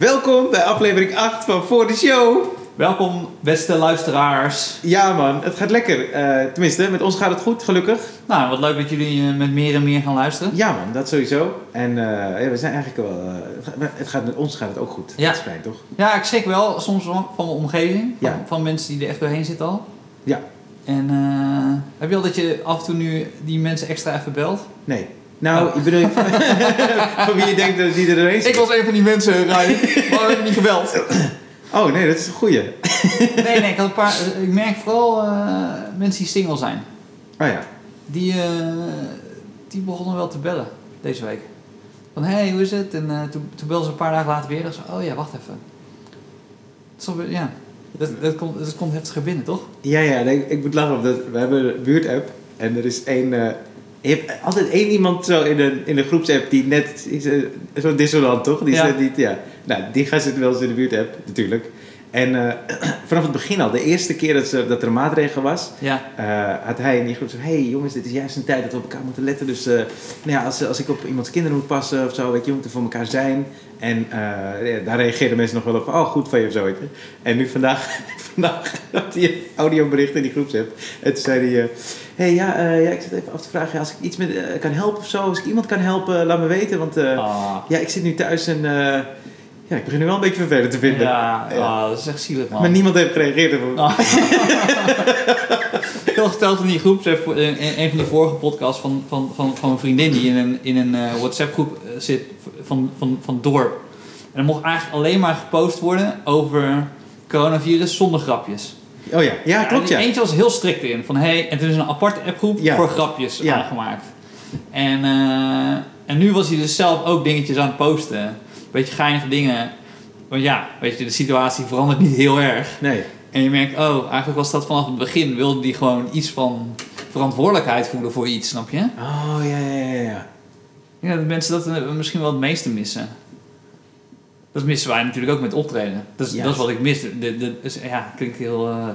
Welkom bij aflevering 8 van Voor de Show. Welkom, beste luisteraars. Ja man, het gaat lekker. Eh, tenminste, met ons gaat het goed, gelukkig. Nou, wat leuk dat jullie eh, met meer en meer gaan luisteren. Ja man, dat sowieso. En eh, ja, we zijn eigenlijk wel... eh, het gaat- met ons gaat het ook goed. Ja. Dat is fijn, toch? Ja, ik schrik wel soms van mijn omgeving. Van, Ja. van mensen die er echt doorheen zitten al. Ja. En heb je al dat je af en toe nu die mensen extra even belt? Nee. Nou, Oh. ik bedoel, van, van wie je denkt dat die er doorheen zit. was een van die mensen, Ryan. Waarom heb je niet gebeld? Oh nee, dat is een goeie. Nee, nee, ik, had een paar, ik merk vooral eh, mensen die single zijn. Oh ja. Die, eh, die begonnen wel te bellen deze week. Van, hé, hey, hoe is het? En eh, toen, toen belden ze een paar dagen later weer. En ze, oh ja, wacht even. Dat, is ja. dat, dat, komt, dat komt heftiger binnen, toch? Ja, ja, nee, ik moet lachen. omdat we hebben een buurtapp en er is één... je hebt altijd één iemand zo in een, in een groepsapp die net... eh, Zo'n dissonant, toch? Die Ja. niet... Ja. Nou, die gaat zitten wel eens in de buurtapp, natuurlijk. En eh, vanaf het begin al, de eerste keer dat, ze, dat er een maatregel was... Ja. eh, had hij in die groep zo hé hey, jongens, dit is juist een tijd dat we op elkaar moeten letten. Dus eh, nou ja, als, als ik op iemands kinderen moet passen of zo, weet je, we moeten voor elkaar zijn. En daar reageerden mensen nog wel op, oh goed van je of zo. En nu vandaag, vandaag had hij een audiobericht in die groepsapp. En toen zei hij, hey, ja, eh, ja, ik zit even af te vragen, ja, als ik iets met, eh, kan helpen of zo, als ik iemand kan helpen, laat me weten. Want eh, Ah. ja, ik zit nu thuis en eh, ja, ik begin nu wel een beetje vervelend te vinden. Ja, Ja. ah, dat is echt zielig, man. Maar niemand heeft gereageerd. erop. Ah. ik had verteld in die groep, in een van die vorige podcasts van, van, van, van een vriendin die in een, in een eh, WhatsApp groep eh, zit van, van, van dorp. En er mocht eigenlijk alleen maar gepost worden over coronavirus zonder grapjes. Oh ja, ja, klopt ja. Eentje was heel strikt in. Van, hey, en toen is een aparte appgroep voor grapjes aangemaakt. En, eh, en nu was hij dus zelf ook dingetjes aan het posten. Beetje geinige dingen. Want ja, weet je, de situatie verandert niet heel erg. Nee. En je merkt, oh, eigenlijk was dat vanaf het begin, wilde die gewoon iets van verantwoordelijkheid voelen voor iets, snap je? Oh ja, ja, ja, ja. Ja, dat mensen dat eh, misschien wel het meeste missen. Dat missen wij natuurlijk ook met optreden. Dat is, dat is wat ik mis. De, de, is- ja, klinkt heel, eh,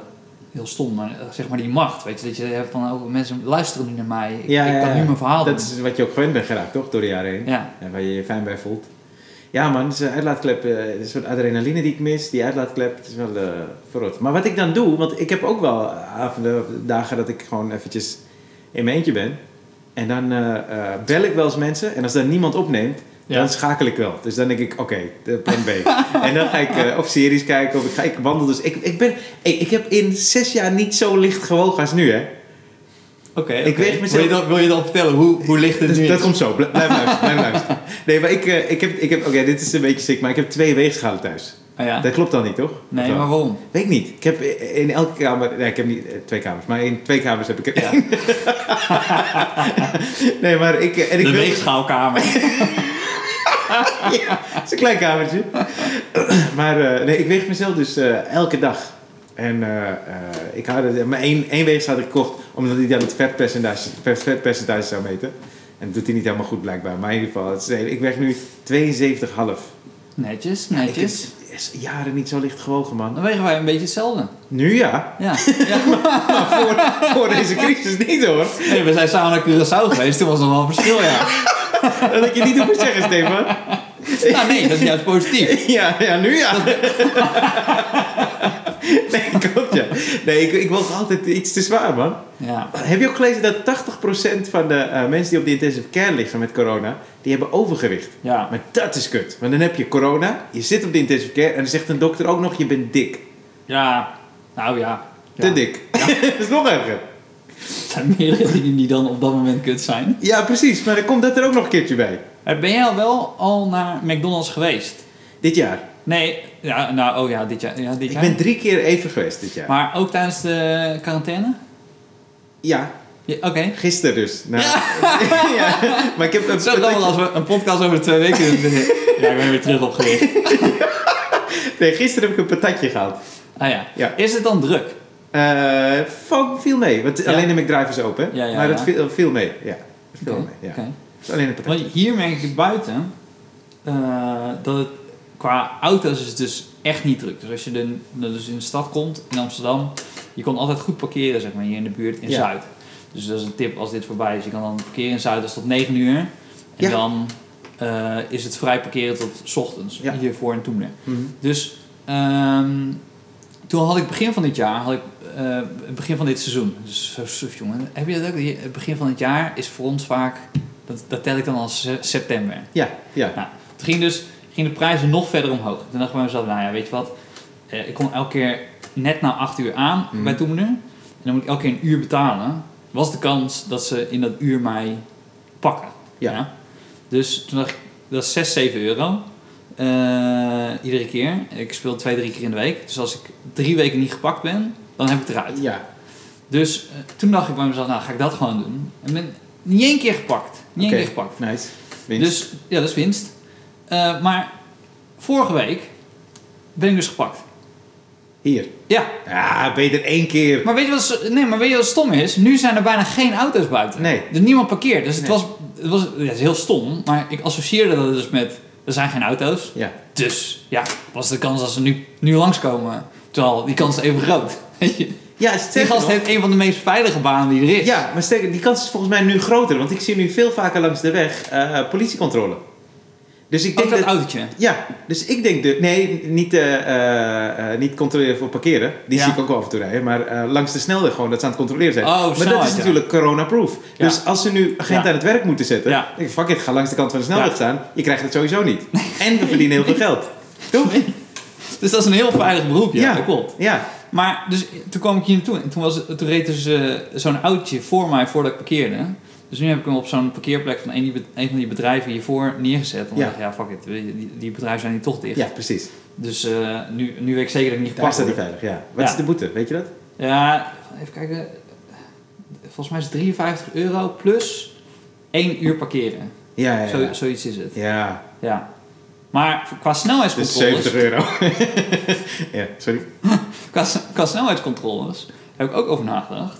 heel stom, maar eh, zeg maar die macht. Weet je, dat je hebt van, oh, mensen luisteren nu naar mij. Ik, Ja, ik kan ja. nu mijn verhaal Dat doen. is wat je ook gewend bent geraakt, toch? Door de jaren heen. Ja, En waar je je fijn bij voelt. Ja man, het is een uitlaatklep. eh, Het is een soort adrenaline die ik mis. Die uitlaatklep, het is wel eh verrot. Maar wat ik dan doe, want ik heb ook wel avonden, dagen dat ik gewoon eventjes in mijn eentje ben. En dan bel ik wel eens mensen. En als dan niemand opneemt, Ja. dan schakel ik wel. Dus dan denk ik, oké, de plan B. en dan ga ik eh, of series kijken of ik ga ik wandel. Dus ik, ik ben, ik, ik heb in zes jaar niet zo licht gewogen als nu hè. oké. Ik oké. weeg mezelf- Wil je, dan, wil je dan vertellen hoe, hoe licht het Dus nu dat is? komt zo. Bl- Blijf luisteren. Blijf luisteren. Nee, maar ik, eh, ik heb... Ik heb Oké, dit is een beetje sick, maar ik heb twee weegschalen thuis. Ah, ja? Dat klopt dan niet, toch? Nee, maar waarom? Weet ik niet. Ik heb in elke kamer... Nee, ik heb niet eh, twee kamers, maar in twee kamers heb ik... Ja. nee, maar ik... En ik de wil- weegschaalkamer. ja, het is een klein kamertje. maar eh, nee, ik weeg mezelf dus eh, elke dag. En eh, ik had het, maar één, één weegschaal had ik gekocht, omdat hij dan het vetpercentage, vet- vetpercentage zou meten. En dat doet hij niet helemaal goed blijkbaar. Maar in ieder geval, is, ik weeg nu 72,5. Netjes, netjes. is jaren niet zo licht gewogen, man. Dan wegen wij een beetje hetzelfde. Nu ja, Ja. ja. maar voor, voor deze crisis niet hoor. Nee, we zijn samen naar Curaçao geweest, toen was er wel een verschil, ja. Dat ik je niet hoef te zeggen, Stefan. Nou nee, dat is juist positief. Ja, ja, nu ja. Nee, klopt ja. Nee, ik, ik woog altijd iets te zwaar, man. Ja. Heb je ook gelezen dat 80% van de eh, mensen die op de intensive care liggen met corona, die hebben overgewicht. Ja. Maar dat is kut. Want dan heb je corona, je zit op de intensive care en dan zegt een dokter ook nog, je bent dik. Ja. Nou ja. Te Ja. dik. dat is nog erger. Er zijn meerdere dingen die dan op dat moment kut zijn. Ja, precies. Maar dan komt dat er ook nog een keertje bij. Eh, Ben jij al wel al naar McDonald's geweest? Dit jaar. Nee, ja, nou, oh ja, dit jaar. Ja, dit Ik jaar. ben drie keer even geweest dit jaar. Maar ook tijdens de quarantaine? Ja, Ja, Oké. gisteren dus. Nou, ja. Maar ik heb een Zo grappig als we een podcast over twee weken doen. Ja, ik ben weer terug op gewicht. Nee, gisteren heb ik een patatje gehaald. Ah ja. Ja. Is het dan druk? Eh valt viel mee. Want Ja. alleen de McDrive is open. Ja, ja, maar ja. viel, viel mee. Ja, het viel mee. Ja. is alleen een patatje. Want hier merk ik buiten eh, dat het qua auto's is het dus echt niet druk. Dus als je de, dus in de stad komt, in Amsterdam, je kon altijd goed parkeren zeg maar, hier in de buurt in Ja. Zuid. Dus dat is een tip als dit voorbij is. Je kan dan parkeren in Zuid, dat is tot 9 uur. En Ja. dan eh, is het vrij parkeren tot 's ochtends. Ja. Hiervoor in Toemler. Mhm. Dus ehm, toen had ik begin van dit jaar, had ik, eh, het begin van dit seizoen, dus zo suf jongen. Heb je dat ook? Het begin van het jaar is voor ons vaak, dat, dat tel ik dan als se- september. Ja, ja. Nou, toen ging dus ging de prijzen nog verder omhoog. Toen dacht ik bij mezelf, nou ja, weet je wat, Eh, ik kom elke keer net na 8 uur aan Mhm. bij Toemler. En dan moet ik elke keer een uur betalen. Was de kans dat ze in dat uur mij pakken. Ja. Dus toen dacht ik, dat is 6, 7 euro. eh, iedere keer. Ik speel twee, drie keer in de week. Dus als ik drie weken niet gepakt ben, dan heb ik het eruit. Ja, Dus eh, toen dacht ik bij mezelf, nou ga ik dat gewoon doen. En ben niet één keer gepakt. Niet één keer gepakt. nice. Winst. Dus ja, dat is winst. Eh, maar vorige week ben ik dus gepakt. Hier. Ja, Ja, beter één keer. maar weet je wat, nee, maar weet je wat stom is? Nu zijn er bijna geen auto's buiten. Nee. Dus niemand parkeert. Dus het Nee. was, het was ja, het is heel stom. Maar ik associeerde dat dus met, er zijn geen auto's. Ja. Dus ja, was de kans dat ze nu, nu langskomen. Terwijl die kans is even groot. Ja, Die gast nog- heeft een van de meest veilige banen die er is. Ja, maar sterker, die kans is volgens mij nu groter. Want ik zie nu veel vaker langs de weg eh, politiecontrole. Dus ik Ook denk dat dat... autootje. Ja, dus ik denk... De, nee, niet, eh, eh, niet controleren voor parkeren. Die Ja. zie ik ook wel af en toe rijden. Maar langs de snelweg gewoon, dat ze aan het controleren zijn. Oh, maar dat is ja. natuurlijk corona-proof. Ja. Dus als ze nu agent Ja. aan het werk moeten zetten... Ja. denk ik, fuck it, ga langs de kant van de snelweg staan. Je krijgt het sowieso niet. En we verdienen heel veel geld. Toch? Dus dat is een heel veilig beroep, ja. Ja. Dat klopt. Ja. Maar dus, toen kwam ik hier naartoe en toen, was toen reed dus zo'n autootje voor mij voordat ik parkeerde. Dus nu heb ik hem op zo'n parkeerplek van een, die een van die bedrijven hiervoor neergezet. Want Ja. ik ja, fuck it, die, die bedrijven zijn hier toch dicht. ja, precies. Dus eh, nu, nu weet ik zeker dat ik niet Daar gepakt staat hij word. veilig, ja. Wat Ja. is de boete, weet je dat? Ja, even kijken. Volgens mij is het 53 euro plus één uur parkeren. Ja, ja, Zo, ja. zoiets is het. Ja, Ja. Maar qua dus snelheidscontroles... 70 euro. ja, sorry. Qua, qua snelheidscontroles heb ik ook over nagedacht.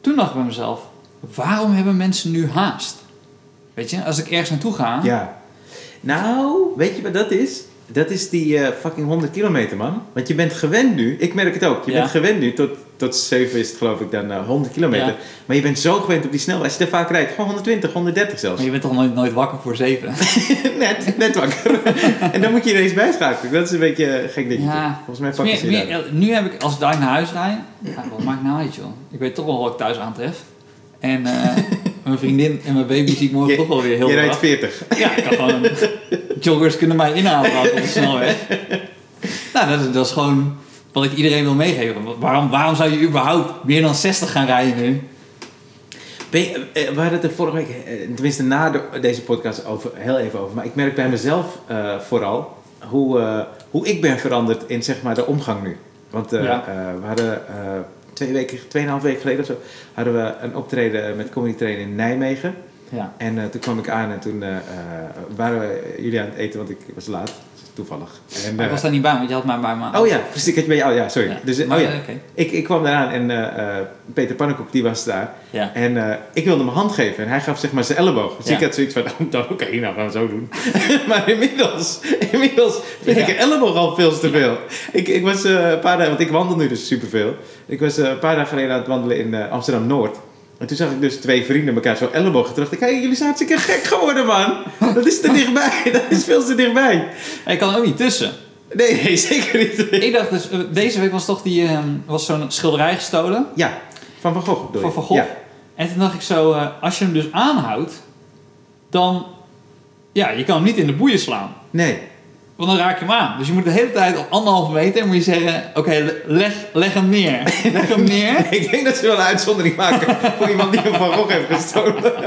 Toen dacht ik bij mezelf, waarom hebben mensen nu haast? Weet je, als ik ergens naartoe ga, Ja. Nou, weet je wat dat is? Dat is die eh, fucking 100 kilometer, man. Want je bent gewend nu, ik merk het ook, je Ja. bent gewend nu, tot, tot 7 is het geloof ik dan eh, 100 kilometer. Ja. Maar je bent zo gewend op die snelheid, als je daar vaak rijdt, gewoon 120, 130 zelfs. maar je bent toch nooit, nooit wakker voor zeven? net, net wakker. en dan moet je ineens bijschakelen. Dat is een beetje gek dingetje. Ja. Volgens mij meer- je meer- nu heb ik, als ik daar naar huis rijd, ja, wat maakt nou uit joh? Ik weet toch wel wat ik thuis aantref. En eh, mijn vriendin en mijn baby zie ik morgen toch wel weer heel Je rijdt 40. Ja, ik kan gewoon... Joggers kunnen mij inhalen op de snelweg. Nou, dat is, dat is gewoon wat ik iedereen wil meegeven. Waarom, waarom zou je überhaupt meer dan 60 gaan rijden nu? Je- eh, we hadden het er vorige week, eh, tenminste na de- deze podcast, over, heel even over. Maar ik merk bij mezelf eh, vooral hoe, hoe ik ben veranderd in zeg maar, de omgang nu. Want Ja. we hadden twee weken, tweeënhalf weken geleden of zo, hadden we een optreden met Comedy Train in Nijmegen. Ja. En eh, toen kwam ik aan en toen eh, eh, waren we jullie aan het eten, want ik was laat. Toevallig. En, ik eh, was daar niet bij, want je had mij bij me. oh ja, precies. Ik had je bij jou. Oh ja, sorry. Ja. Dus, eh, Maar, oh ja. eh, ik, ik kwam eraan en Peter Pannenkoek die was daar. Ja. En ik wilde mijn hand geven en hij gaf zeg maar zijn elleboog. Dus ik had zoiets van, oh, dan oké, nou gaan we zo doen. maar inmiddels, inmiddels vind ik een elleboog al veel te veel. Ik, ik was een paar dagen, want ik wandel nu dus superveel. Ik was een paar dagen geleden aan het wandelen in Amsterdam-Noord. En toen zag ik dus twee vrienden elkaar zo ellebogen. Toen dacht ik, hey, jullie zijn hartstikke gek geworden, man. Dat is te dichtbij. Dat is veel te dichtbij. En ik kan er ook niet tussen. Nee, nee, zeker niet. Ik dacht dus, eh, deze week was toch die, eh, was zo'n schilderij gestolen Ja, van Van Gogh van? Van Gogh. Ja. En toen dacht ik zo, eh, als je hem dus aanhoudt, dan, ja, je kan hem niet in de boeien slaan. Nee. Want dan raak je hem aan. Dus je moet de hele tijd op anderhalve meter moet je zeggen, oké, leg, leg hem neer. Leg hem neer. Ik denk dat ze wel een uitzondering maken voor iemand die hem van Gogh heeft gestolen.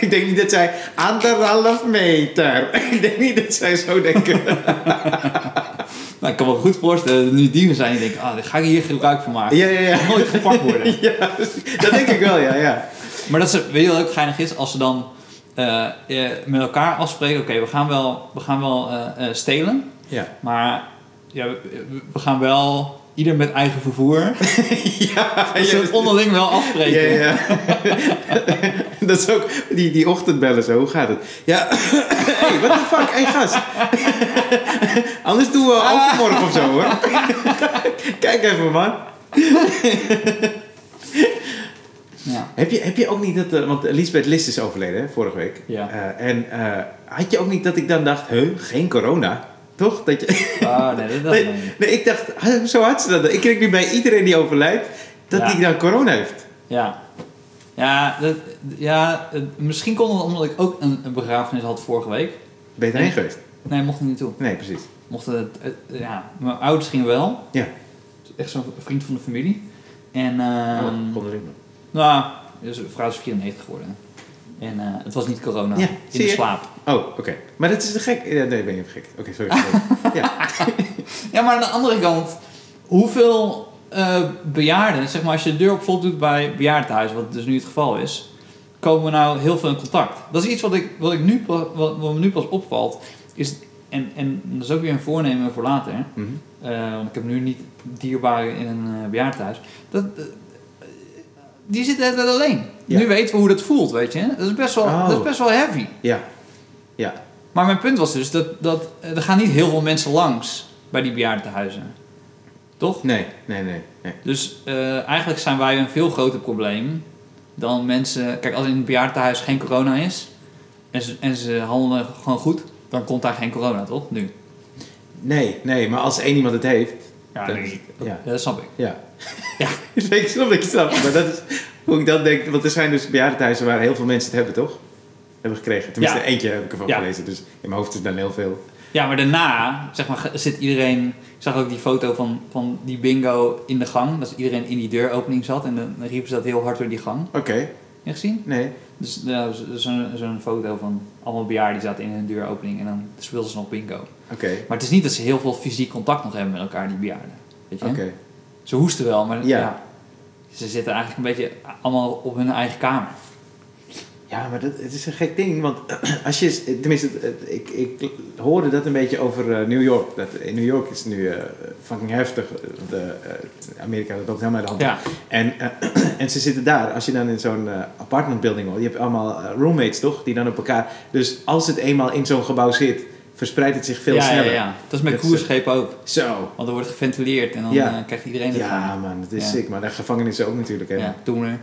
ik denk niet dat zij anderhalf meter. Ik denk niet dat zij zo denken. Nou, ik kan me goed voorstellen dat er nu dieven zijn die denken, ah, daar ga ik hier gebruik van maken. Ja, ja, ja. Nooit gepakt worden. ja. Dat denk ik wel, ja, ja. Maar dat ze, weet je wat ook geinig is? Als ze dan eh, eh, met elkaar afspreken, oké, we gaan wel, we gaan wel eh, stelen. Ja. Maar ja, we, we gaan wel ieder met eigen vervoer. Ja, Dat ze het onderling wel afspreken. ja, ja. Dat is ook die, die ochtendbellen zo. Hoe gaat het? Ja. hey, what the fuck? Hey, gast. Anders doen we overmorgen of zo, hoor. Kijk even, man. Ja. Heb je, heb je ook niet dat... eh, want Lisbeth List is overleden, hè, vorige week. Ja. Eh, en eh, had je ook niet dat ik dan dacht... Huh, geen corona? Toch? Dat je, Ah, nee, dat, nee, nee. ik dacht... Zo had ze dat. Ik kreeg nu bij iedereen die overlijdt... dat Ja. die dan corona heeft. Ja. Ja, dat, ja misschien kon het omdat ik ook een, een begrafenis had vorige week. Ben je erheen geweest? Nee, mocht ik niet toe. Nee, precies. Mochten het, ja, mijn ouders gingen wel. Ja. Echt zo'n vriend van de familie. En, ehm oh, onderling. Nou, dus de vrouw is 94 geworden. En eh, het was niet corona. Ja, in zie de je? slaap. Oh, oké. Maar dat is te gek. Ja, nee, ben je even gek. Oké, sorry. ja. Ja, maar aan de andere kant, hoeveel eh, bejaarden, zeg maar als je de deur op slot doet bij bejaardenhuis, wat dus nu het geval is, komen we nou heel veel in contact. Dat is iets wat, ik, wat, ik nu, pas- wat, wat me nu pas opvalt, is, en, en dat is ook weer een voornemen voor later, Mhm. eh, want ik heb nu niet dierbaren in een uh, bejaardenhuis. Dat, die zitten het alleen. Ja. Nu weten we hoe dat voelt, weet je. Dat is best wel, Oh. dat is best wel heavy. Ja. Ja. Maar mijn punt was dus dat, dat eh, er gaan niet heel veel mensen langs bij die bejaardenhuizen. Toch? Nee, nee, nee. nee. Dus eh, eigenlijk zijn wij een veel groter probleem dan mensen... Kijk, als in het bejaardenhuis geen corona is en ze, en ze handelen gewoon goed, dan komt daar geen corona, toch? Nu. Nee, nee. Maar als één iemand het heeft... Ja, nee, dat, ja. ja, dat snap ik. Ja. Ja. ik snap dat je snapt. Maar dat is hoe ik dan denk. Want er zijn dus bejaardenhuizen waar heel veel mensen het hebben, toch? Hebben gekregen. Tenminste, Ja. eentje heb ik ervan Ja. gelezen. Dus in mijn hoofd is dan heel veel. Ja, maar daarna, zeg maar, zit iedereen... Ik zag ook die foto van, van die bingo in de gang. Dat iedereen in die deuropening zat. En dan, dan riepen ze dat heel hard door die gang. Oké. Heb je gezien? Nee. Dus zo- zo'n zo'n foto van allemaal bejaarden die zaten in een deuropening. En dan speelden ze nog bingo. Oké. Maar het is niet dat ze heel veel fysiek contact nog hebben met elkaar, die bejaarden. Weet je? Oké. Ze hoesten wel, maar Ja. ja. ze zitten eigenlijk een beetje allemaal op hun eigen kamer. Ja, maar dat, het is een gek ding. Want als je... Tenminste, ik, ik hoorde dat een beetje over eh, New York. Dat, in New York is nu eh, fucking heftig. De, eh, Amerika, dat loopt helemaal de hand. Ja, En, eh, en ze zitten daar, als je dan in zo'n eh, apartment building hoort, je hebt allemaal eh, roommates toch, die dan op elkaar. Dus als het eenmaal in zo'n gebouw zit, verspreidt het zich veel ja, sneller. ja, ja. Dat is met Dat cruiseschepen ook. Zo. Want er wordt geventileerd en dan eh, krijgt iedereen het Ja, aan. man, dat is sick. Maar de gevangenissen ook natuurlijk. Hè. Ja, Toener.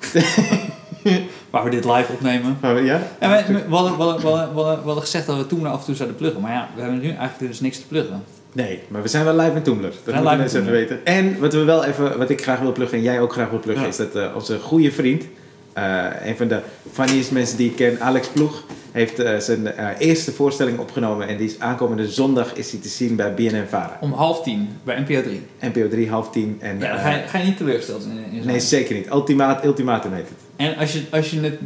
Waar we dit live opnemen. Ja? Ja, we, we, we, hadden, we, hadden, we, hadden, we hadden- we hadden gezegd dat we Toener af en toe zouden pluggen. Maar ja, we hebben nu eigenlijk dus niks te pluggen. Nee, maar we zijn wel live in Toemler. Dat moeten in mensen even weten. En wat we wel even, wat ik graag wil pluggen en jij ook graag wil pluggen, Ja. is dat eh, onze goede vriend, eh, een van de funniest mensen die ik ken, Alex Ploeg, heeft eh, zijn eh, eerste voorstelling opgenomen en die is aankomende zondag is hij te zien bij BNN Vara. Om half tien bij NPO 3. NPO 3, half tien. En, Ja, eh, ga je, ga je niet teleurgesteld in, in zijn. nee, zeker niet. Ultimaat, ultimatum heet het. En als je, als je het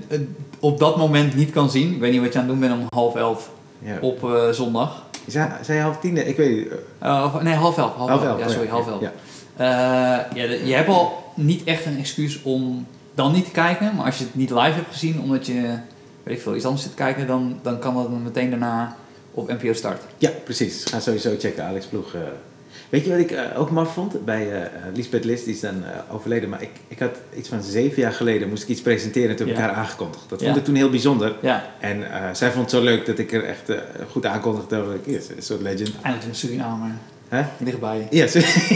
op dat moment niet kan zien, ik weet niet wat je aan het doen bent om half elf Ja. op zondag. Zei, zei je half tien? Ik weet niet. nee, half elf. Half, half elf. elf. Ja, sorry, half elf. Ja. Ja, je hebt al niet echt een excuus om dan niet te kijken. Maar als je het niet live hebt gezien, omdat je weet ik veel, iets anders zit kijken, dan, dan kan dat dan meteen daarna op NPO Start. Ja, precies. Ga sowieso checken, Alex Ploeg. eh. Weet je wat ik eh, ook maf vond? Bij eh Lisbeth List, die is dan overleden. Maar ik, ik had iets van zeven jaar geleden moest ik iets presenteren en toen heb ik haar aangekondigd. Dat Ja. vond ik toen heel bijzonder. Ja, En zij vond het zo leuk dat ik er echt goed aankondigde. Dat ik, yes, een soort legend. eindelijk in Suriname. Hè? Dichtbij.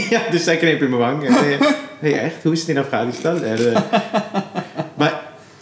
Ja, dus zij kneep in mijn wang. Hey, echt? Hoe is het in Afghanistan? En,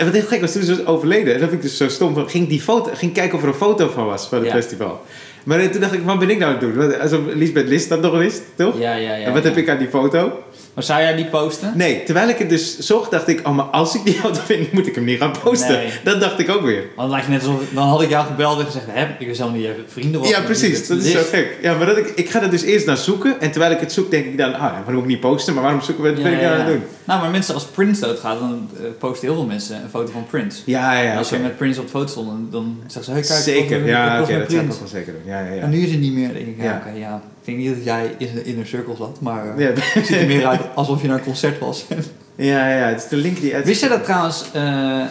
en wat heel gek was, toen ze was overleden. En dat vind ik dus zo stom. Van, ging die foto, ging kijken of er een foto van was van het Ja. festival. Maar toen dacht ik, wat ben ik nou aan het doen? Alsof Lisbeth List dat nog wist, toch? Ja, ja, ja. en wat ja. heb ik aan die foto? Maar zou jij die posten? Nee, terwijl ik het dus zocht, dacht ik, oh, maar als ik die foto vind, moet ik hem niet gaan posten. Nee. Dat dacht ik ook weer. Want lijkt net alsof, dan had ik jou gebeld en gezegd, hè, ik helemaal niet, je hebt vrienden was. Ja, precies. Dat is zo gek. Ja, maar dat ik, ik ga er dus eerst naar zoeken. En terwijl ik het zoek, denk ik dan, ah, ja, waarom moet ik niet posten? Maar waarom zoeken we het? Ja, ben ik ja, nou aan het ja. doen? Nou, maar mensen als Prince doodgaat, dan eh, posten heel veel mensen een foto van Prince. Ja, ja, En als ze met Prince op de foto stonden, dan zeggen ze, hey, kijk, ik Zeker. Ja, ik oké, was met dat zou ik ook wel zeker doen. Ja, ja, ja. En nu is het niet meer. Denk ik, ja, Ja. oké, ja. Ik denk niet dat jij in de inner circle zat, maar eh, Ja, het ziet er meer uit alsof je naar een concert was. ja, ja, het is de link die uit... Wist jij dat trouwens, eh,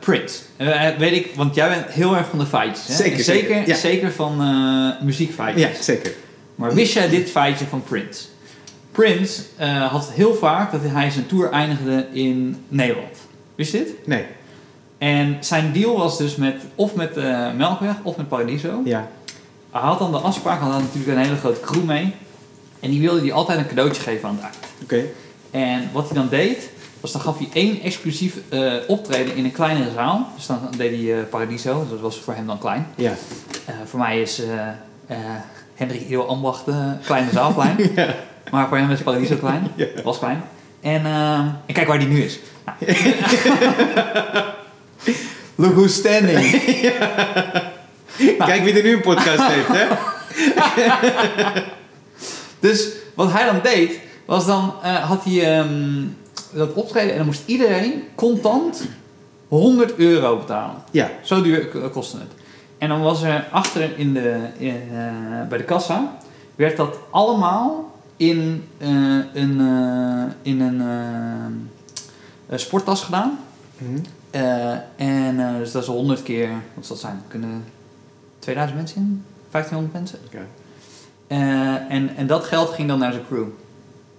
Prince? Weet ik, want jij bent heel erg van de feitjes. Hè? Zeker, zeker, zeker, ja. zeker van muziekfeitjes. Ja, zeker. Maar wist jij dit feitje van Prince? Prince had heel vaak dat hij zijn tour eindigde in Nederland. Wist je dit? Nee. En zijn deal was dus met, of met Melkweg of met Paradiso. Ja. Hij had dan de afspraak, hij had natuurlijk een hele grote crew mee. En die wilde hij altijd een cadeautje geven aan het eind. Oké. En wat hij dan deed, was dan gaf hij één exclusief eh, optreden in een kleinere zaal. Dus dan deed hij eh, Paradiso, dus dat was voor hem dan klein. Ja. Eh, voor mij is Hendrik Ido Ambacht kleine zaal klein. ja. Maar voor hem is Paradiso klein. Ja. Was klein. En, en kijk waar die nu is. Nou. Look who's standing. Kijk wie er nu een podcast heeft, hè? Dus wat hij dan deed, was dan eh, had hij ehm, dat optreden en dan moest iedereen contant 100 euro betalen. Ja. Zo duur kostte het. En dan was er achter in de, in, eh, bij de kassa, werd dat allemaal in, eh, een, in een sporttas gedaan. Mhm. En dus dat is 100 keer, wat zal het zijn? Kunnen 2000 mensen in? 1500 mensen? Oké. Eh, en, en dat geld ging dan naar zijn crew.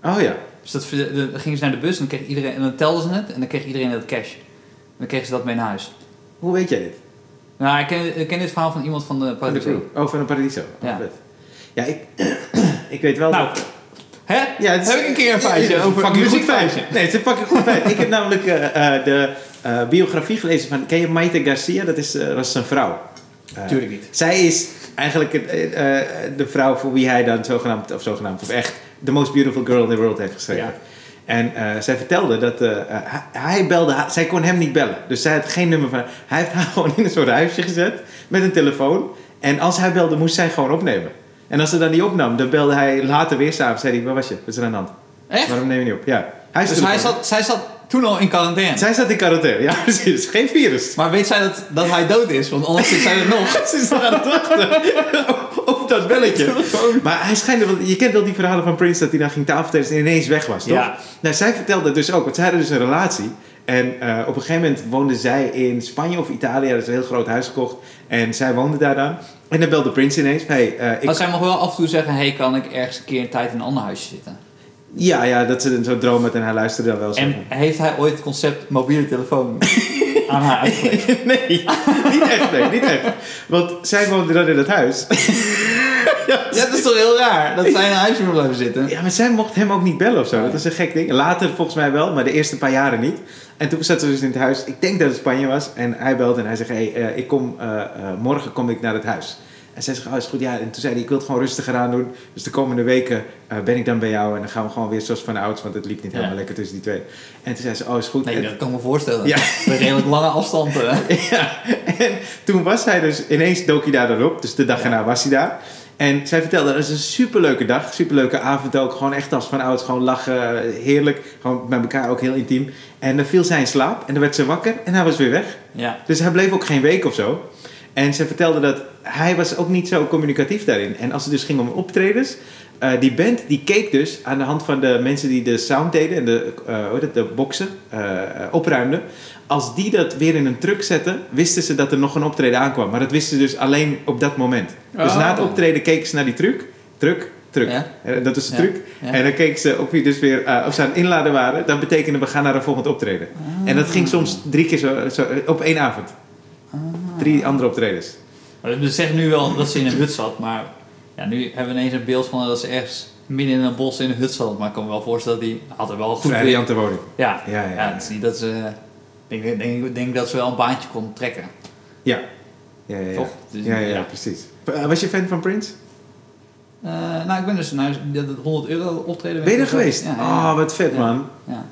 Oh ja. Dus dat, de- dan gingen ze naar de bus en dan, kreeg iedereen, en dan telden ze het en dan kreeg iedereen dat cash. En dan kregen ze dat mee naar huis. Hoe weet jij dit? Nou, ik ken, ik ken dit verhaal van iemand van de Van de Paradiso. crew. Oh, van een Paradiso. Oh, Ja. vet. Ja, ik, ik weet wel Nou, dat... hè? Ja, het is- Heb ik een keer een feitje Ja, over een muziekfeitje? feit. Nee, het is een fucking goed feit. Ik heb namelijk eh, eh, de biografie gelezen van... Ken je Maite Garcia? Dat is, dat is zijn vrouw. Eh, Tuurlijk niet. Zij is eigenlijk eh, eh, de vrouw voor wie hij dan zogenaamd, of zogenaamd, of echt The Most Beautiful Girl in the World heeft geschreven. Ja. En zij vertelde dat hij, hij belde, zij kon hem niet bellen. Dus zij had geen nummer van Hij heeft haar gewoon in een soort huisje gezet met een telefoon. En als hij belde, moest zij gewoon opnemen. En als ze dan niet opnam, dan belde hij later weer s'avonds. Zei hij, waar was je? Wat is er aan de hand? Echt? Waarom neem je niet op? Ja. Hij Dus hij zat, zij zat toen al in quarantaine. Zij zat in quarantaine. Ja, precies. Geen virus. Maar weet zij dat, dat hij dood is? Want anders zit zij er nog. Ze is nog aan het wachten op dat belletje. Maar hij schijnt, want je kent wel die verhalen van Prince dat hij dan ging tafeltennis en ineens weg was, toch? Ja. Nou, zij vertelde dus ook, want zij hadden dus een relatie. En eh, op een gegeven moment woonde zij in Spanje of Italië, dat is een heel groot huis gekocht. En zij woonde daar dan. En dan belde Prince ineens, hey, eh, ik... Maar zij mag wel af en toe zeggen, hey, kan ik ergens een keer een tijd in een ander huisje zitten? Ja, ja, dat ze zo droom had en hij luisterde dan wel eens. En heeft hij ooit het concept mobiele telefoon aan haar uitgelegd? nee, niet echt, nee, niet echt. Want zij woonde dan in dat huis. Ja, dat is toch heel raar, dat zij in een huisje moet blijven zitten? Ja, maar zij mocht hem ook niet bellen of zo. Dat is een gek ding. Later volgens mij wel, maar de eerste paar jaren niet. En toen zat ze dus in het huis. Ik denk dat het Spanje was. En hij belde en hij zegt, hey, eh, ik kom, eh, eh, morgen kom ik naar het huis. En zij zegt, oh, is goed. Ja, en toen zei hij, ik wil het gewoon rustiger aan doen. Dus de komende weken eh, ben ik dan bij jou. En dan gaan we gewoon weer zoals van ouds. Want het liep niet helemaal Ja. lekker tussen die twee. En toen zei ze, oh, is goed. Nee, En- dat kan ik me voorstellen. Ja. Een redelijk lange afstand. eh. ja, en toen was hij dus, ineens dook hij daar dan op. Dus de dag Ja. erna was hij daar. En zij vertelde, dat is een superleuke dag, superleuke avond ook. Gewoon echt als van oud, gewoon lachen, heerlijk. Gewoon met elkaar ook heel intiem. En dan viel zij in slaap en dan werd ze wakker en hij was weer weg. Ja. Dus hij bleef ook geen week of zo. En ze vertelde dat hij was ook niet zo communicatief daarin. En als het dus ging om optredens, eh, die band die keek dus aan de hand van de mensen die de sound deden en de, eh, hoe het, de boxen eh, opruimden. Als die dat weer in een truck zetten, wisten ze dat er nog een optreden aankwam. Maar dat wisten ze dus alleen op dat moment. Dus Oh. na het optreden keken ze naar die truck, truck, truck. Ja. Eh, Dat is de Ja. truc. Ja. En dan keken ze of, dus weer, of ze aan het inladen waren. Dat betekende we gaan naar een volgend optreden. En dat ging soms drie keer zo, zo op één avond. Drie andere optredens. We zeggen nu wel dat ze in een hut zat, maar ja, nu hebben we ineens een beeld van dat ze ergens midden in een bos in een hut zat. Maar ik kan me wel voorstellen dat die had er wel goed Vrij woning. Ja, Ja, ja, ja, het is niet dat ze. Ik denk, denk, denk dat ze wel een baantje kon trekken. Ja. Ja, ja, ja. Toch? Dus, ja, ja, precies. Eh, Was je fan van Prince? Eh, nou, ik ben dus naar dat 100 euro optreden. Ben je er geweest? Ja, Oh, wat vet man. ja.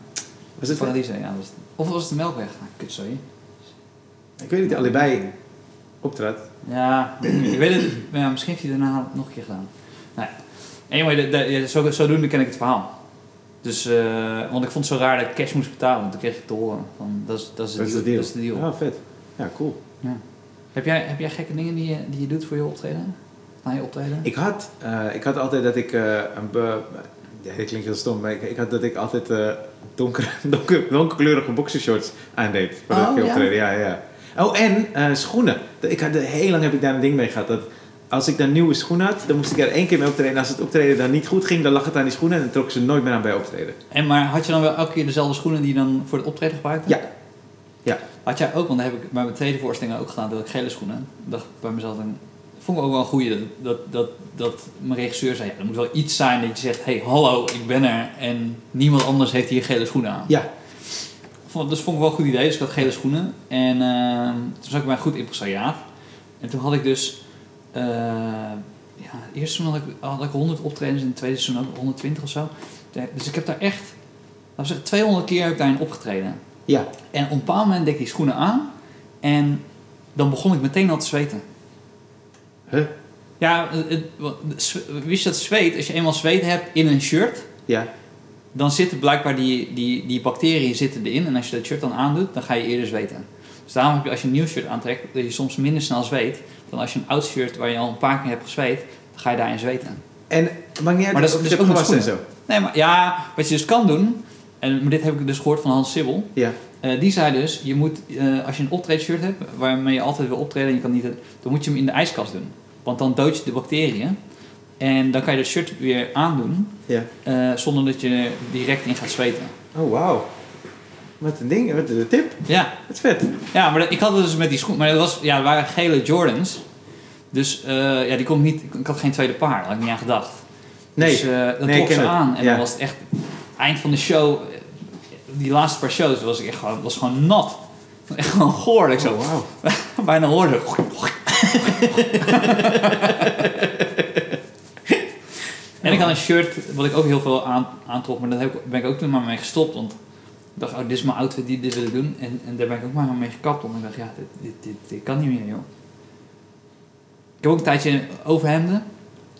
Was het? Paradiso, ja. Was het. Of was het de Melkweg? Ah, kut, sorry. Ik weet niet, allebei optrad. Ja, ik weet het. Ja, misschien heeft hij daarna nog een keer gedaan. Nou ja. Anyway, de, de, ja, zo, zodoende ken ik het verhaal. Dus, eh, want ik vond het zo raar dat ik cash moest betalen. Want toen kreeg ik te horen van, dat is, dat is, Dat is de deal. deal. Dat is de deal. Oh, vet. Ja, cool. Heb, jij, heb jij gekke dingen die je, die je doet voor je optreden? Na je optreden? Ik had, eh, ik had altijd dat ik eh, een... Be ja, dit klinkt heel stom, maar ik, ik had dat ik altijd eh donker, donker, donkerkleurige boxershorts aandeed. Voordat Oh, ik ja? optreden. Ja, ja. Oh, en eh, schoenen. Ik had, heel lang heb ik daar een ding mee gehad. Dat als ik dan nieuwe schoenen had, dan moest ik er één keer mee optreden. En als het optreden dan niet goed ging, dan lag het aan die schoenen. En dan trok ik ze nooit meer aan bij optreden. En maar had je dan wel elke keer dezelfde schoenen die je dan voor het optreden gebruikte? Ja. Ja. Had jij ook, want dat heb ik bij mijn tweede voorstelling ook gedaan, dat ik gele schoenen. Ik dacht bij mezelf, dan vond ik ook wel een goeie. Dat, dat, dat, dat mijn regisseur zei, ja, er moet wel iets zijn dat je zegt, hey, hallo, ik ben er. En niemand anders heeft hier gele schoenen aan. Ja. Vond, dus vond ik wel een goed idee. Dus ik had gele schoenen. En eh, toen zat ik bij een goed impresariaat. En toen had ik dus... eh ja, het eerste seizoen had ik, had ik 100 optredens. En het tweede seizoen ook 120 of zo. Dus ik heb daar echt... Laten we zeggen, 200 keer heb ik daarin opgetreden. Ja. En op een bepaald moment deed ik die schoenen aan. En dan begon ik meteen al te zweten. Huh? Ja, het, wist je dat zweet, als je eenmaal zweet hebt in een shirt, Ja. Dan zitten blijkbaar die, die, die bacteriën zitten erin. En als je dat shirt dan aandoet, dan ga je eerder zweten. Dus daarom heb je als je een nieuw shirt aantrekt, dat je soms minder snel zweet. Dan als je een oud shirt waar je al een paar keer hebt gezweet, dan ga je daarin zweten. En maakt niet uit Maar dat is dus ook gewassen en zo. Nee, maar ja, wat je dus kan doen, en dit heb ik dus gehoord van Hans Sibbel. Ja. Eh, die zei dus, je moet, eh, als je een optreedshirt hebt, waarmee je altijd wil optreden en je kan niet, dan moet je hem in de ijskast doen. Want dan dood je de bacteriën. En dan kan je dat shirt weer aandoen, Ja. eh, zonder dat je direct in gaat zweten. Oh, wauw. Wat een ding, wat een tip. Ja, Wat vet. ja maar dat- ik had het dus met die schoen, maar dat was, ja, het waren gele Jordans. Dus eh, ja, die kon ik niet, ik had geen tweede paar, daar had ik niet aan gedacht. Nee. Dus eh, dat Nee, trok ze aan en Ja. dan was het echt, eind van de show, die laatste paar shows, was ik echt gewoon, was gewoon nat. Echt gewoon goor. Ik zo, Oh, wauw. bijna hoorde. en ik had een shirt wat ik ook heel veel aan, aantrok, maar daar heb ik, ben ik ook toen maar mee gestopt. Want ik dacht, oh, dit is mijn outfit die dit wil ik doen. En, en daar ben ik ook maar mee gekapt. Omdat ik dacht, ja, dit, dit, dit, dit kan niet meer, joh. Ik heb ook een tijdje overhemden.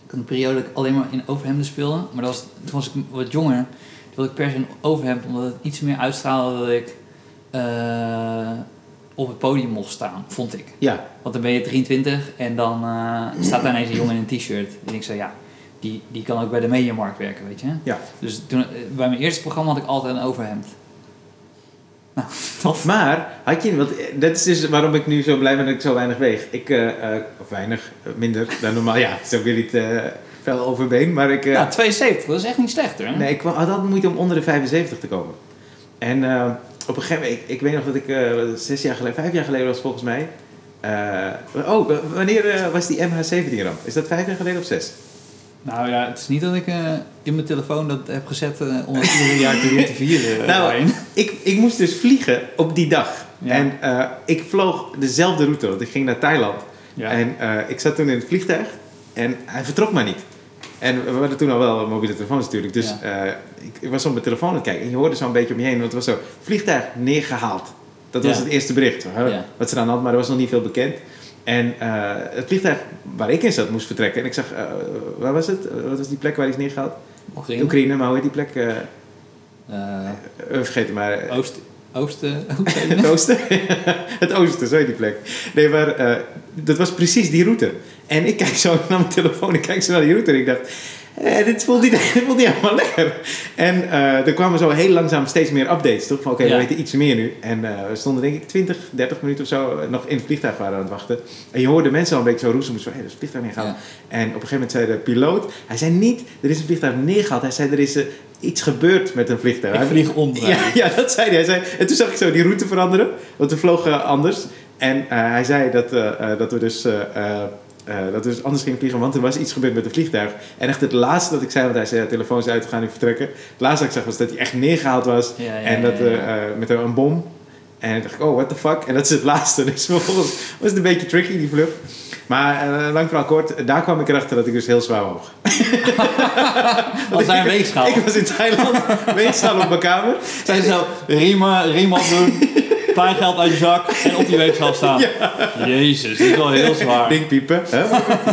Ik had een periode dat ik alleen maar in overhemden speelde. Maar dat was, toen was ik wat jonger. Toen wilde ik per se een overhemd, omdat het iets meer uitstraalde dat ik eh, op het podium mocht staan, vond ik. Ja. Want dan ben je 23 en dan eh, staat daar ineens een jongen in een t-shirt. En ik zei, ja, die, die kan ook bij de mediamarkt werken, weet je. Ja. Dus toen, eh, bij mijn eerste programma had ik altijd een overhemd. Nou, tof. Maar, had je, want eh, dat is dus waarom ik nu zo blij ben dat ik zo weinig weeg. Ik, eh, of weinig, minder dan normaal. Ja, het is ook weer niet fel overbeen, maar ik... Ja, 72, dat is echt niet slecht hoor. Nee, ik had altijd moeite om onder de 75 te komen. En op een gegeven moment, ik, ik weet nog dat ik zes jaar geleden, vijf jaar geleden was volgens mij. oh, wanneer was die MH17-ramp? Is dat vijf jaar geleden of zes? Nou ja, het is niet dat ik eh, in mijn telefoon dat heb gezet eh, om het iedere jaar te weer te vieren. eh, Nou. Ik, ik moest dus vliegen op die dag. Ja. En ik vloog dezelfde route, want ik ging naar Thailand. Ja. En ik zat toen in het vliegtuig en hij vertrok maar niet. En we hadden toen al wel mobiele telefoons natuurlijk. Dus ik, ik was op mijn telefoon aan het kijken. En je hoorde zo een beetje om je heen. Want het was zo, vliegtuig neergehaald. Dat was het eerste bericht. Wat ze aan had, maar er was nog niet veel bekend. En eh, het vliegtuig waar ik in zat moest vertrekken. En ik zag, eh, waar was het? Wat was die plek waar hij is neergehaald? Oekraïne. Oekraïne, maar hoe heet die plek? Eh, vergeet het maar. Oost, Oosten, het oosten? het oosten, zo heet die plek. Nee, maar dat was precies die route. En ik kijk zo naar mijn telefoon, ik kijk zo naar die route en ik dacht... Eh, dit, voelt niet, dit voelt niet helemaal lekker. En eh, er kwamen zo heel langzaam steeds meer updates, toch? Van oké, we weten iets meer nu. En eh, we stonden denk ik 20, 30 minuten of zo eh, nog in het vliegtuig waren aan het wachten. En je hoorde mensen al een beetje zo roezen, van, hé, er is een vliegtuig neergehaald. Ja. En op een gegeven moment zei de piloot, hij zei niet, er is een vliegtuig neergehaald. Hij zei, er is iets gebeurd met een vliegtuig. Ik Hij- vlieg om. ja, ja, dat zei hij. hij zei, en toen zag ik zo die route veranderen, want we vlogen anders. En hij zei dat, dat we dus... eh, dat dus anders gingen vliegen, want er was iets gebeurd met het vliegtuig. En echt het laatste dat ik zei, want hij zei, ja, telefoon is uit, we gaan nu vertrekken. Het laatste dat ik zag was dat hij echt neergehaald was. Ja, ja, en dat eh, eh, met een bom. En dacht ik, oh, what the fuck? En dat is het laatste. Dus vervolgens was het een beetje tricky, die vlucht. Maar lang verhaal kort, daar kwam ik erachter dat ik dus heel zwaar woog. Wat zijn weegschaal? Ik was in Thailand, weegschaal op mijn kamer. Zijn zo riemen, riem opdoen, kleingeld uit je zak die weegschaal staan. Jezus, dit is wel heel zwaar. Ding piepen. Hè?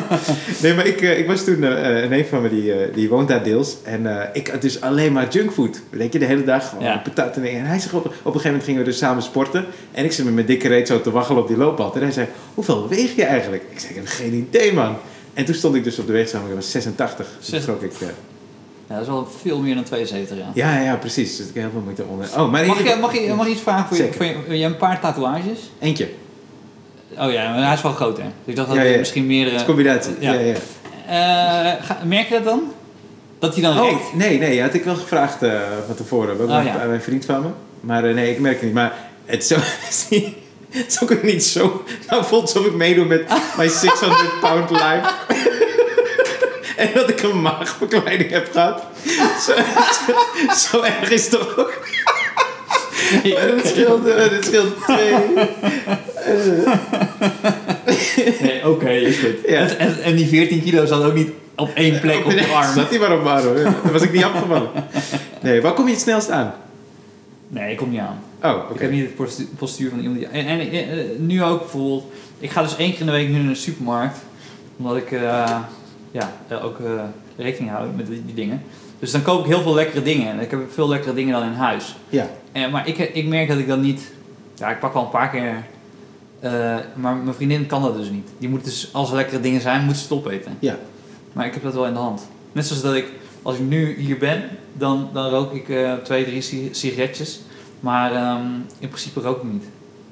nee, maar ik, eh, ik was toen, eh, een neef van me, die, eh, die woont daar deels. En ik had dus alleen maar junkfood. Weet je, de hele dag gewoon Ja. patat en dingen. En hij zegt op, op een gegeven moment gingen we dus samen sporten. En ik zit met mijn dikke reet zo te waggelen op die loopband. En hij zei, hoeveel weeg je eigenlijk? Ik zei, ik heb geen idee man. En toen stond ik dus op de weegschaal, ik was 86. Toen schrok ik. Eh, Ja, dat is wel veel meer dan 72 jaar. ja, ja, ja, precies. Dus ik heb heel veel moeite onder. Oh, maar Mag, ik, mag, ik, mag ik iets vragen voor je? Voor je, je hebt een paar tatoeages. Eentje. Oh ja, maar hij is wel groter. Dus ik dacht dat Ja, ja. misschien Het is meerdere... een combinatie. Ja. ja. Ja, Eh, ga- merk je dat dan? Dat hij dan Oh, rekt? nee, nee, had ik wel gevraagd eh, van tevoren. Ook Oh, ja. mijn vriend van me. Maar eh, nee, ik merk het niet. Maar het is, zo, het is het ook niet zo... Nou voelt alsof ik meedoe met mijn 600 pound life. En dat ik een maagverkleiding heb gehad. Zo, zo, zo erg is het toch ook. Het scheelt, eh, het scheelt twee. Nee, oké, is goed. Ja. En, en, die 14 kilo zat ook niet op één plek op je arm. Zat hij maar op mijn arm. was ik niet afgevallen. Nee, waar kom je het snelst aan? Nee, ik kom niet aan. Oh, oké. Ik heb niet het postu- postuur van iemand die... En, en eh, nu ook bijvoorbeeld... Ik ga dus één keer in de week nu naar de supermarkt. Omdat ik eh, ja, eh, ook eh, rekening hou met die, die dingen. Dus dan koop ik heel veel lekkere dingen. En ik heb veel lekkere dingen dan in huis. Ja, En, maar ik, ik merk dat ik dan niet... Ja, ik pak wel een paar keer... eh, maar mijn vriendin kan dat dus niet. Die moet dus, als er lekkere dingen zijn, moet ze het opeten. ja. Maar ik heb dat wel in de hand. Net zoals dat ik, als ik nu hier ben, dan, dan rook ik twee, drie si- sigaretjes. Maar ehm, in principe rook ik niet.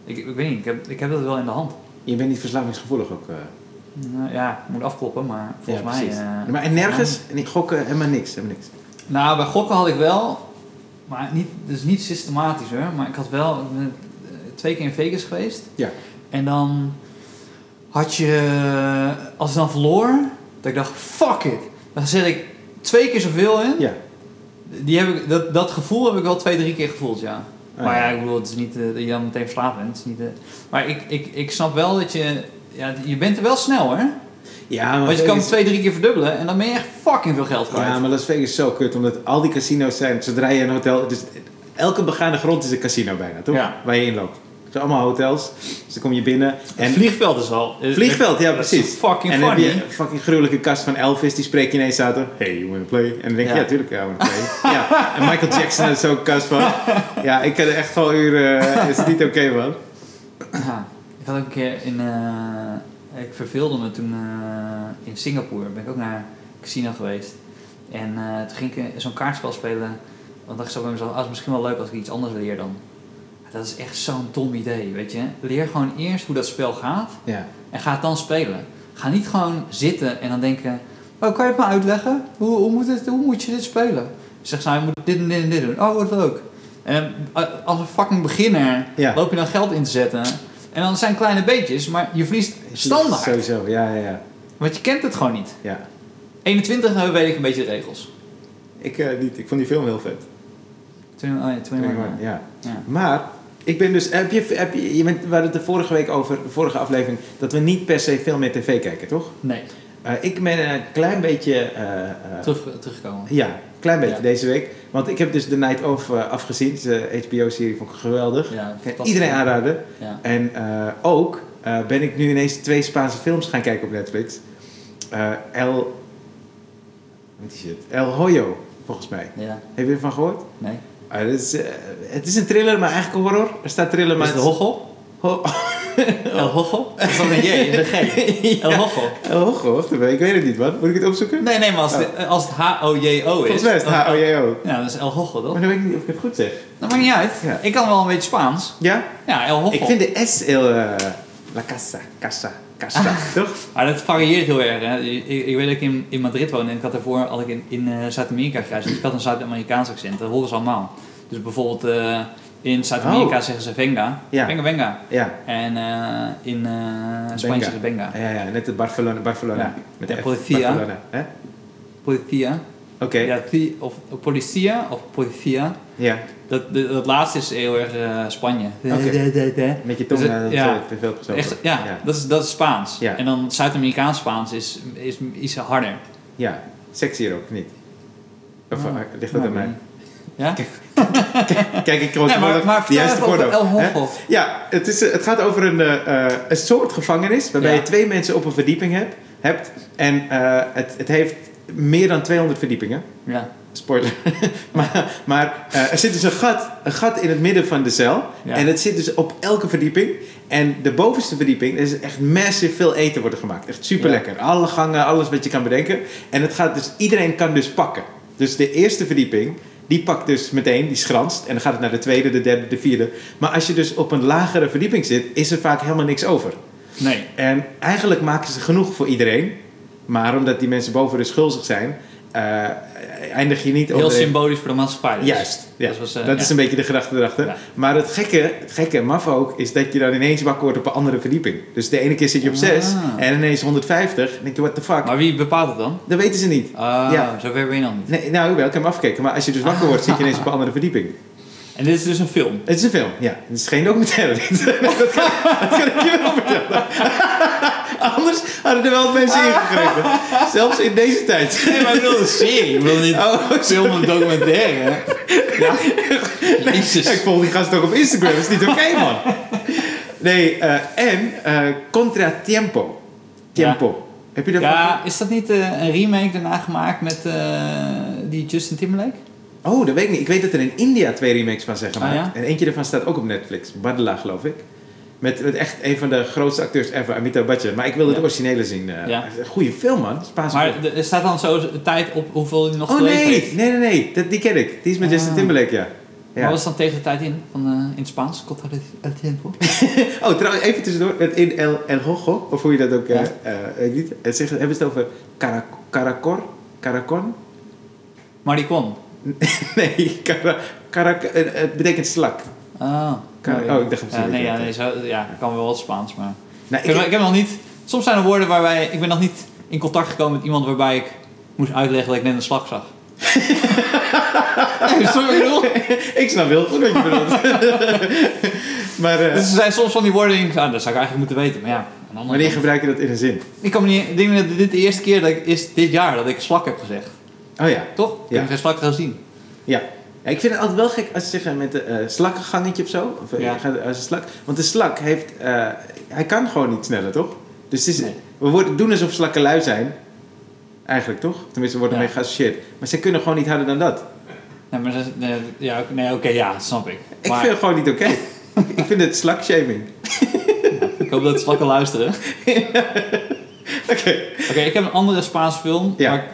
Ik, ik weet niet, ik heb, ik heb dat wel in de hand. Je bent niet verslavingsgevoelig ook. eh. Nou, ja, ik moet afkloppen, maar volgens ja, mij... eh, maar en nergens, en gokken, helemaal niks, helemaal niks. Nou, bij gokken had ik wel, maar niet, dus niet systematisch hoor. Maar ik had wel ik eh, twee keer in Vegas geweest. Ja. En dan had je, als ik dan verloor, dat ik dacht, fuck it. Dan zet ik twee keer zoveel in. Ja. Die heb ik, dat, dat gevoel heb ik wel twee, drie keer gevoeld, ja. Ah, maar ja, ik bedoel, het is niet dat je dan meteen verslaafd bent. Het is niet, maar ik, ik, ik snap wel dat je... Ja, je bent er wel snel, hè? Ja, maar Want je kan het twee, drie keer verdubbelen en dan ben je echt fucking veel geld kwijt. Ja, maar Las Vegas is zo kut, omdat al die casino's zijn, zodra je een hotel... Dus elke begane grond is een casino bijna, toch? Ja. Waar je inloopt. Het zijn allemaal hotels, dus dan kom je binnen. En En vliegveld is al. Vliegveld, ja precies. Fucking en dan heb funny. je een fucking gruwelijke kast van Elvis, die spreekt je ineens uit. Hey, you wanna play? En dan denk je, Ja. ja, tuurlijk, ja, I wanna play. ja. En Michael Jackson had zo'n kast van. Ja, ik had er echt gewoon uren, is het niet oké man. Had ook een keer in. eh, ik verveelde me toen eh, in Singapore. Ben ik ook naar casino geweest. En eh, toen ging ik zo'n kaartspel spelen. Want dacht ik zo bij mezelf, ah, het is misschien wel leuk als ik iets anders leer dan. Dat is echt zo'n dom idee, weet je. Leer gewoon eerst hoe dat spel gaat Ja. en ga het dan spelen. Ga niet gewoon zitten en dan denken, oh, kan je het me uitleggen? Hoe, hoe, moet, het, hoe moet je dit spelen? Zeg ze, nou, je moet dit en dit en dit doen. Oh, wat leuk. En als een fucking beginner Ja. loop je dan geld in te zetten. En dan zijn kleine beetjes, maar je verliest standaard. Sowieso, ja, ja, ja. Want je kent het gewoon niet. ja. 21 weet ik een beetje de regels. Ik eh, niet, ik vond die film heel vet. Twee- oh ja. Ja. Ja. Maar, ik ben dus, heb je, heb je, je bent, we hadden het de vorige week over, de vorige aflevering, dat we niet per se veel meer tv kijken, toch? Nee, Eh, ik ben een klein beetje, eh, eh, terug, teruggekomen. ja, een klein beetje Ja. deze week. Want ik heb dus The Night Of eh, afgezien, de HBO-serie, vond ik geweldig. Ja, Kan iedereen aanraden. Ja. En eh, ook eh, ben ik nu ineens twee Spaanse films gaan kijken op Netflix. El, wat is het? El Hoyo, volgens mij. ja, Heb je ervan gehoord? nee. Dat is, het is een thriller, maar eigenlijk een horror. Er staat thriller, maar... Is het het- Hochel? Ho- El Hochel? Dat is een J, een G. El Hochel. El even, ik weet het niet, wat? Moet ik het opzoeken? Nee, nee, maar als het, als het H-O-J-O is... Volgens mij is het H-O-J-O. Ja, dat is El Hochel, toch? Maar dan weet ik niet of ik het goed zeg. Dat maakt niet uit. Ja. Ik kan wel een beetje Spaans. Ja? Ja, El Hochel. Ik vind de S heel... eh, la casa, casa, casa, toch? Maar dat varieert heel erg. Hè. Ik, ik weet dat ik in, in Madrid woonde en ik had daarvoor had ik in, in eh, Zuid-Amerika gereisd. Dus ik had een Zuid-Amerikaans accent. Dat horen ze allemaal. Dus bijvoorbeeld eh, in Zuid-Amerika Oh. zeggen ze venga. Ja. Venga, venga. Ja. En eh, in eh Spanje zeggen benga. Ja, ja, net het Barcelona, Barcelona. Ja. Met Ja, de F, politia. Barcelona. hè? Oké, Ja, ti- of policia of policia. ja. Dat, dat, dat laatste is heel erg eh, Spanje. Oké. Met je tong Dus het- eh, ja. te veel. Echt, ja, Dat, is, dat is Spaans. Ja. En dan Zuid-Amerikaans Spaans is, is iets harder. Ja, sexier ook, niet? Of Oh. ligt dat aan mij? Ja? Kijk, ik gewoon Nee, maar, maar die juiste over. El. Ja, het, is, eh, het gaat over een, eh, een soort gevangenis waarbij Ja. je twee mensen op een verdieping hebt. hebt en eh, het, het heeft meer dan 200 verdiepingen. Ja. Spoiler. maar maar er zit dus een gat, een gat in het midden van de cel. Ja. En het zit dus op elke verdieping. En de bovenste verdieping, er is echt massive veel eten worden gemaakt. Echt super lekker. Alle gangen, alles wat je kan bedenken. En het gaat dus, iedereen kan dus pakken. Dus de eerste verdieping, die pakt dus meteen, die schranst. En dan gaat het naar de tweede, de derde, de vierde. Maar als je dus op een lagere verdieping zit, is er vaak helemaal niks over. Nee. En eigenlijk maken ze genoeg voor iedereen. Maar omdat die mensen boven dus schuldig zijn, eh, eindig je niet Heel symbolisch voor de maatschappij. dus. Juist, ja. Dat, was, eh, dat ja. is een beetje de gedachte erachter. Ja. Maar het gekke, het gekke, maf ook, is dat je dan ineens wakker wordt op een andere verdieping. Dus de ene keer zit je op Ah. 6 en ineens 150. Dan denk je, what the fuck? Maar wie bepaalt het dan? Dat weten ze niet. Ah, Ja. zover ben je dan niet. Nee, nou, wel, ik heb hem afgekeken. Maar als je dus wakker wordt, zit je ineens op een andere verdieping. En dit is dus een film. Het is een film, ja. Het is geen documentaire. dat, kan, dat kan ik je wel vertellen. Anders hadden er wel mensen ingegrepen. Zelfs in deze tijd. Nee, maar ik wil een serie. Ik wil niet Oh, film of documentaire. Ja. Ja, Jezus. ik volg die gast ook op Instagram. Dat is niet oké, man. Nee, eh, en eh Contra Tiempo. Tiempo. Heb je daarvan Ja, is dat niet eh, een remake daarna gemaakt met eh, die Justin Timberlake? Oh, dat weet ik niet. Ik weet dat er in India twee remakes van zijn gemaakt. Ah, ja? En eentje daarvan staat ook op Netflix. Badla, geloof ik. Met, met echt een van de grootste acteurs ever, Amitabh Bachchan. Maar ik wilde de Ja. originele zien. eh. Ja. Goede film, man. Spaanse Maar film. er staat dan zo tijd op hoeveel hij nog Oh geleefd nee, heeft. nee, nee, nee. Dat, die ken ik. Die is met Ah. Justin Timberlake, ja. Wat ja. was dan tegen de tijd in? Van, eh, in het Spaans? Contra el tiempo. Oh, trouwens, even tussendoor. Het In El, El Hojo, of hoe je dat ook... eh Ja. eh, weet ik niet. Het zegt, hebben ze het over cara, Caracor? Caracon? Maricon. nee, cara, cara, eh, het betekent slak. Ah. Ja, oh, ik dacht ja, misschien nee, ja, dat- nee, zo, ja, ik kan wel wat Spaans, maar... Nou, Ik heb, ik heb nog niet... Soms zijn er woorden waarbij... Ik ben nog niet in contact gekomen met iemand waarbij ik moest uitleggen dat ik net een slag zag. nee, wat ik bedoel? ik snap heel goed wat je bedoelt. maar eh, Dus er zijn soms van die woorden die ik... Ah, dat zou ik eigenlijk moeten weten, maar ja... wanneer gebruik je dat in een zin? Ik kan me niet... Ik denk dat dit de eerste keer dat ik, is dit jaar dat ik slak heb gezegd. Oh ja, Toch? Ik Ja. geen slak gezien. ja. Ja, ik vind het altijd wel gek als ze zeggen met een eh slakkengangetje of zo. Of, eh, Ja. gaat als een slak. Want de slak heeft... eh, hij kan gewoon niet sneller, toch? Dus het is, Nee. we worden, doen alsof slakken lui zijn. Eigenlijk, toch? Tenminste, we worden Ja. mee geassocieerd. Maar ze kunnen gewoon niet harder dan dat. Nee, maar nee, ja, oké, nee, oké, ja, snap ik. Ik maar vind het gewoon niet oké. ik vind het slakshaming. ik hoop dat slakken luisteren. Oké. Oké, ik heb een andere Spaanse film Ja. waar ik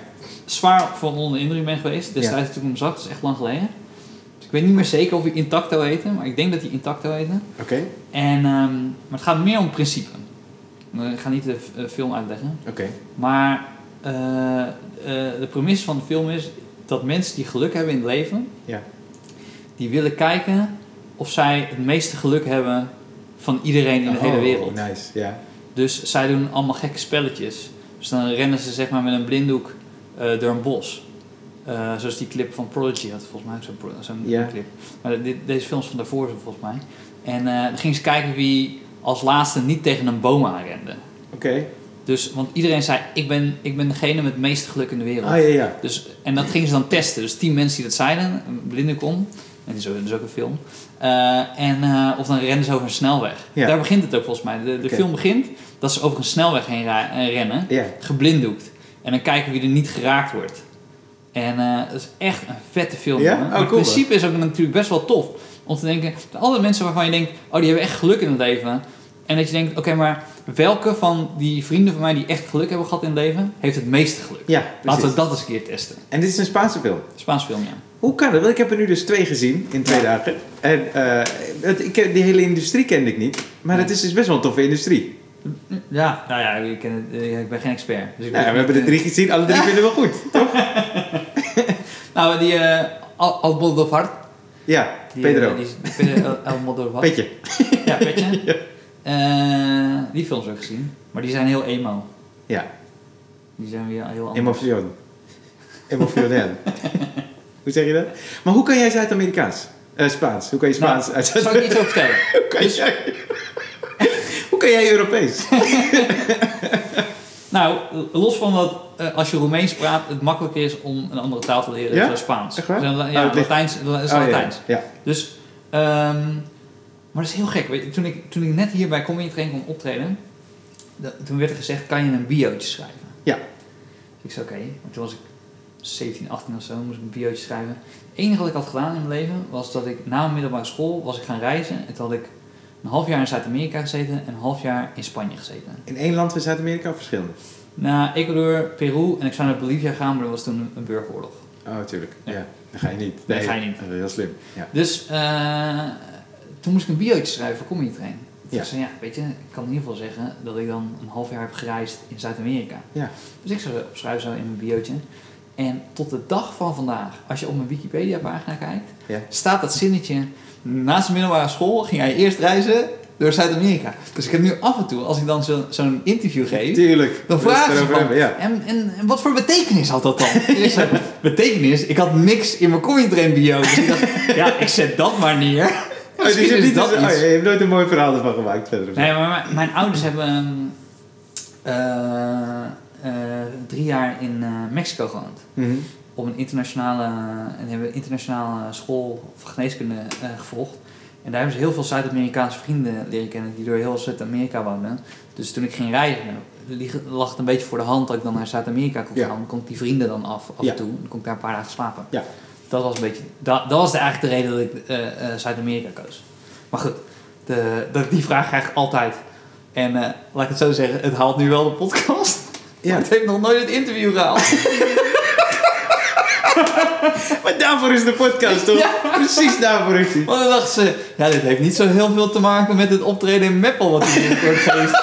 zwaar van onder de indruk ben geweest. Destijds toen ik hem zag, dat is echt lang geleden. Dus ik weet niet meer zeker of hij Intacto heette, maar ik denk dat hij Intacto heette. Oké. En, ehm, maar het gaat meer om principe. Ik ga niet de eh, film uitleggen. Oké. Maar eh, eh, de premisse van de film is dat mensen die geluk hebben in het leven, Ja. die willen kijken of zij het meeste geluk hebben van iedereen in de hele Oh, wereld. Nice, ja. Dus zij doen allemaal gekke spelletjes. Dus dan rennen ze zeg maar met een blinddoek eh, door een bos. Eh, zoals die clip van Prodigy had volgens mij zo'n Ja. clip. Maar dit, deze films van daarvoor zo volgens mij. En eh, dan gingen ze kijken wie als laatste niet tegen een boom aanrende. Oké. Dus, want iedereen zei, ik ben, ik ben degene met het meeste geluk in de wereld. Ah, ja, ja. Dus, en dat gingen ze dan testen. Dus tien mensen die dat zeiden, een blinde kon. En dat is ook, een film. En, of dan rennen ze over een snelweg. Ja. Daar begint het ook volgens mij. De, de film begint dat ze over een snelweg heen rennen. Ja. Geblinddoekt. En dan kijken wie er niet geraakt wordt. En eh, dat is echt een vette film. Ja? Oh, Maar het cool, principe is ook natuurlijk best wel tof. Om te denken, de alle mensen waarvan je denkt, oh die hebben echt geluk in het leven. En dat je denkt, oké, maar welke van die vrienden van mij die echt geluk hebben gehad in het leven, heeft het meeste geluk? Ja, Laten we dat eens een keer testen. En dit is een Spaanse film. Spaans film, ja. Hoe kan dat? Want ik heb er nu dus twee gezien in twee dagen. En eh, het, ik, die hele industrie kende ik niet. Maar het is dus best wel een toffe industrie. Ja, nou ja, ik, ken het, eh, ik ben geen expert. Dus ik Nou ja, we hebben er niet, drie gezien. Alle drie vinden we goed. Toch? Nou, die uh, Al- Almodovar. Ja, Die, Pedro. eh, die, die Pedro Al- Almodovar. Petje. Ja, Petje. Eh, die films heb ik gezien. Maar die zijn heel emo. Ja, Die zijn weer heel anders. emotion. Emotioneel. hoe zeg je dat? Maar hoe kan jij Zuid-Amerikaans? Eh, Spaans. Hoe kan je Spaans Nou, uit Zal ik iets over vertellen? Hoe kan jij... kan jij Europees? Nou, los van dat eh, als je Roemeens praat, het makkelijker is om een andere taal te leren, Ja? zoals Spaans. Echt waar? Dus, Oh, ja, ligt- Latijns, is Oh, Latijns. Ja. Dus, ehm, maar dat is heel gek. Weet je, toen, ik, toen ik net hier bij Comedy Train kon optreden, toen werd er gezegd, kan je een biootje schrijven? Ja. Dus ik zei, oké. Maar toen was ik 17, 18 of zo, moest ik een biootje schrijven. Het enige wat ik had gedaan in mijn leven, was dat ik na mijn middelbare school was ik gaan reizen. En toen had ik een half jaar in Zuid-Amerika gezeten en een half jaar in Spanje gezeten. In één land van Zuid-Amerika of verschillende? Naar Ecuador, Peru en ik zou naar Bolivia gaan, maar dat was toen een, burgeroorlog. Oh, tuurlijk. Ja. Ja. Dan ga je niet. Nee, ga je niet. Dat is heel slim. Ja. Dus eh, toen moest ik een biootje schrijven voor Comedy Train. Ja. Ik zei, ja, weet je, ik kan in ieder geval zeggen dat ik dan een half jaar heb gereisd in Zuid-Amerika. Ja. Dus ik zou opschrijven zo in mijn biootje. En tot de dag van vandaag, als je op mijn Wikipedia-pagina kijkt, Ja. staat dat zinnetje. Naast de middelbare school ging hij eerst reizen. door Zuid-Amerika. Dus ik heb nu af en toe, als ik dan zo- zo'n interview geef, Tuurlijk. dan vragen ze erover van, ja. en, en, en wat voor betekenis had dat dan? Ik zei, betekenis? Ik had niks in mijn Cointrain bio. Dus ik dacht, ja, ik zet dat maar neer. Oh, dus je, dat oh, je hebt nooit een mooi verhaal ervan gemaakt verder. Nee, maar mijn, mijn ouders hebben ehm, eh, eh, drie jaar in eh, Mexico gewoond. Mhm. Op een internationale, en hebben een internationale school of geneeskunde eh, gevolgd. En daar hebben ze heel veel Zuid-Amerikaanse vrienden leren kennen die door heel Zuid-Amerika woonden. Dus toen ik ging reizen, lag het een beetje voor de hand dat ik dan naar Zuid-Amerika kon Ja. gaan. Dan kon ik die vrienden dan af, af Ja. en toe. Dan kon ik daar een paar dagen slapen. Ja. Dat was een beetje, dat, dat was de- eigenlijk de reden dat ik eh, eh, Zuid-Amerika koos. Maar goed, de, dat, die vraag krijg ik altijd. En laat ik het zo zeggen, het haalt nu wel de podcast. Ja. Het heeft nog nooit het interview gehaald. Maar daarvoor is de podcast, toch? Ja. Precies daarvoor is die. Want dan dachten ze, ja, dit heeft niet zo heel veel te maken met het optreden in Meppel wat hij binnenkort geeft.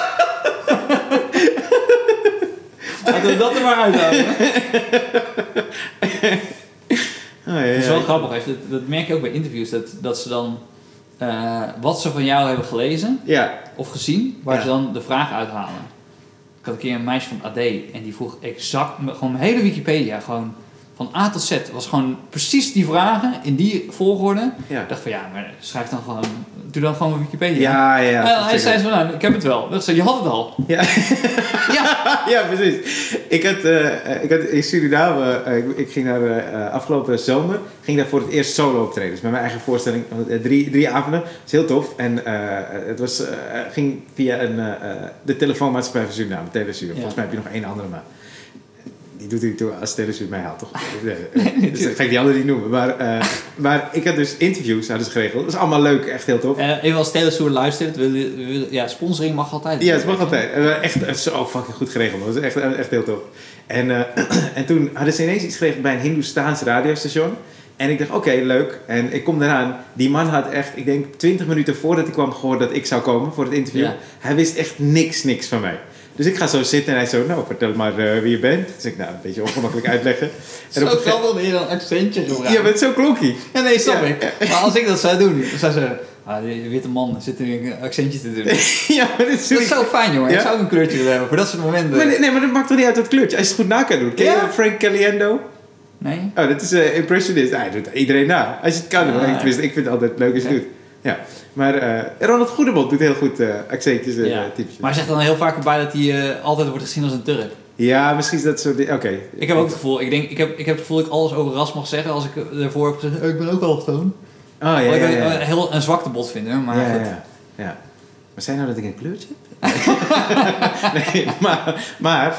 Laten we dat er maar uithalen. Oh, ja, Het is wel grappig, dat, dat merk je ook bij interviews, dat, dat ze dan eh, wat ze van jou hebben gelezen Ja, of gezien, waar ze dan de vraag uithalen. Ik had een keer een meisje van AD en die vroeg exact, gewoon mijn hele Wikipedia, gewoon van A tot Z, was gewoon precies die vragen in die volgorde. ja. Ik dacht van ja, maar schrijf dan gewoon, doe dan gewoon Wikipedia. Ja, ja. ja. En hij zei zo, nou, ik heb het wel. Ik zei, je had het al. Ja. Ja. ja, precies. Ik had, eh, ik had in Suriname, eh, ik, ik ging daar eh, afgelopen zomer, ging daar voor het eerst solo optreden. Dus met mijn eigen voorstelling, eh, drie, drie avonden. Dat is heel tof. En eh, het was, eh, ging via een, eh, eh, de telefoonmaatschappij van Suriname, Telesuur. Volgens mij heb je nog één andere, maar doet hij toe als Telesuur mij haalt, toch? Nee, dus ik ga ik die andere niet noemen. Maar, eh, maar ik had dus interviews, hadden ze geregeld. Dat is allemaal leuk, echt heel tof. Eh, even als Telesoer luistert, wil, ja, sponsoring mag altijd. Ja, het mag altijd. En, eh, Echt het is zo fucking goed geregeld. Dat is echt, echt heel tof. En, en toen hadden ze ineens iets geregeld bij een Hindoestaans radiostation. En ik dacht, oké, leuk. En ik kom eraan. Die man had echt, ik denk 20 minuten voordat hij kwam gehoord dat ik zou komen voor het interview. Ja. Hij wist echt niks, niks van mij. Dus ik ga zo zitten en hij zo, nou, vertel maar eh, wie je bent. Dus ik, nou, een beetje ongemakkelijk uitleggen. Zo op een dat je dan een accentje maar het is zo klonky. Ja, nee, snap Ja. ik. Maar als ik dat zou doen, dan zou ze... Ah, die witte man zit er een accentje te doen. ja, maar dit is Dat is zo fijn, jongen. Ik zou ook een kleurtje willen hebben voor dat soort momenten. Maar nee, maar dat maakt toch niet uit het kleurtje. Als je het goed na kan doen. Ken je. Frank Caliendo? Nee? Oh, dat is eh impressionist. Hij doet iedereen na. Als je het kan. Ah, ik, tenminste, ik vind het altijd leuk als je het doet. Ja. Maar eh Ronald Goedemond doet heel goed eh, accentjes en Ja. eh, types. Maar hij zegt dan heel vaak erbij dat hij altijd wordt gezien als een Turk. Ja, misschien is dat zo... Oké. Ik heb ook het gevoel, ik, denk, ik, heb, ik heb het gevoel dat ik alles over ras mag zeggen als ik ervoor heb gezegd, "Eh, ik ben ook allochtoon. Oh, ja, ja, ik ja. een- heel een zwakte bot vind, hè. Maar ja, ja, goed. ja. Maar zei nou dat ik een kleurtje heb? nee, maar... Maar,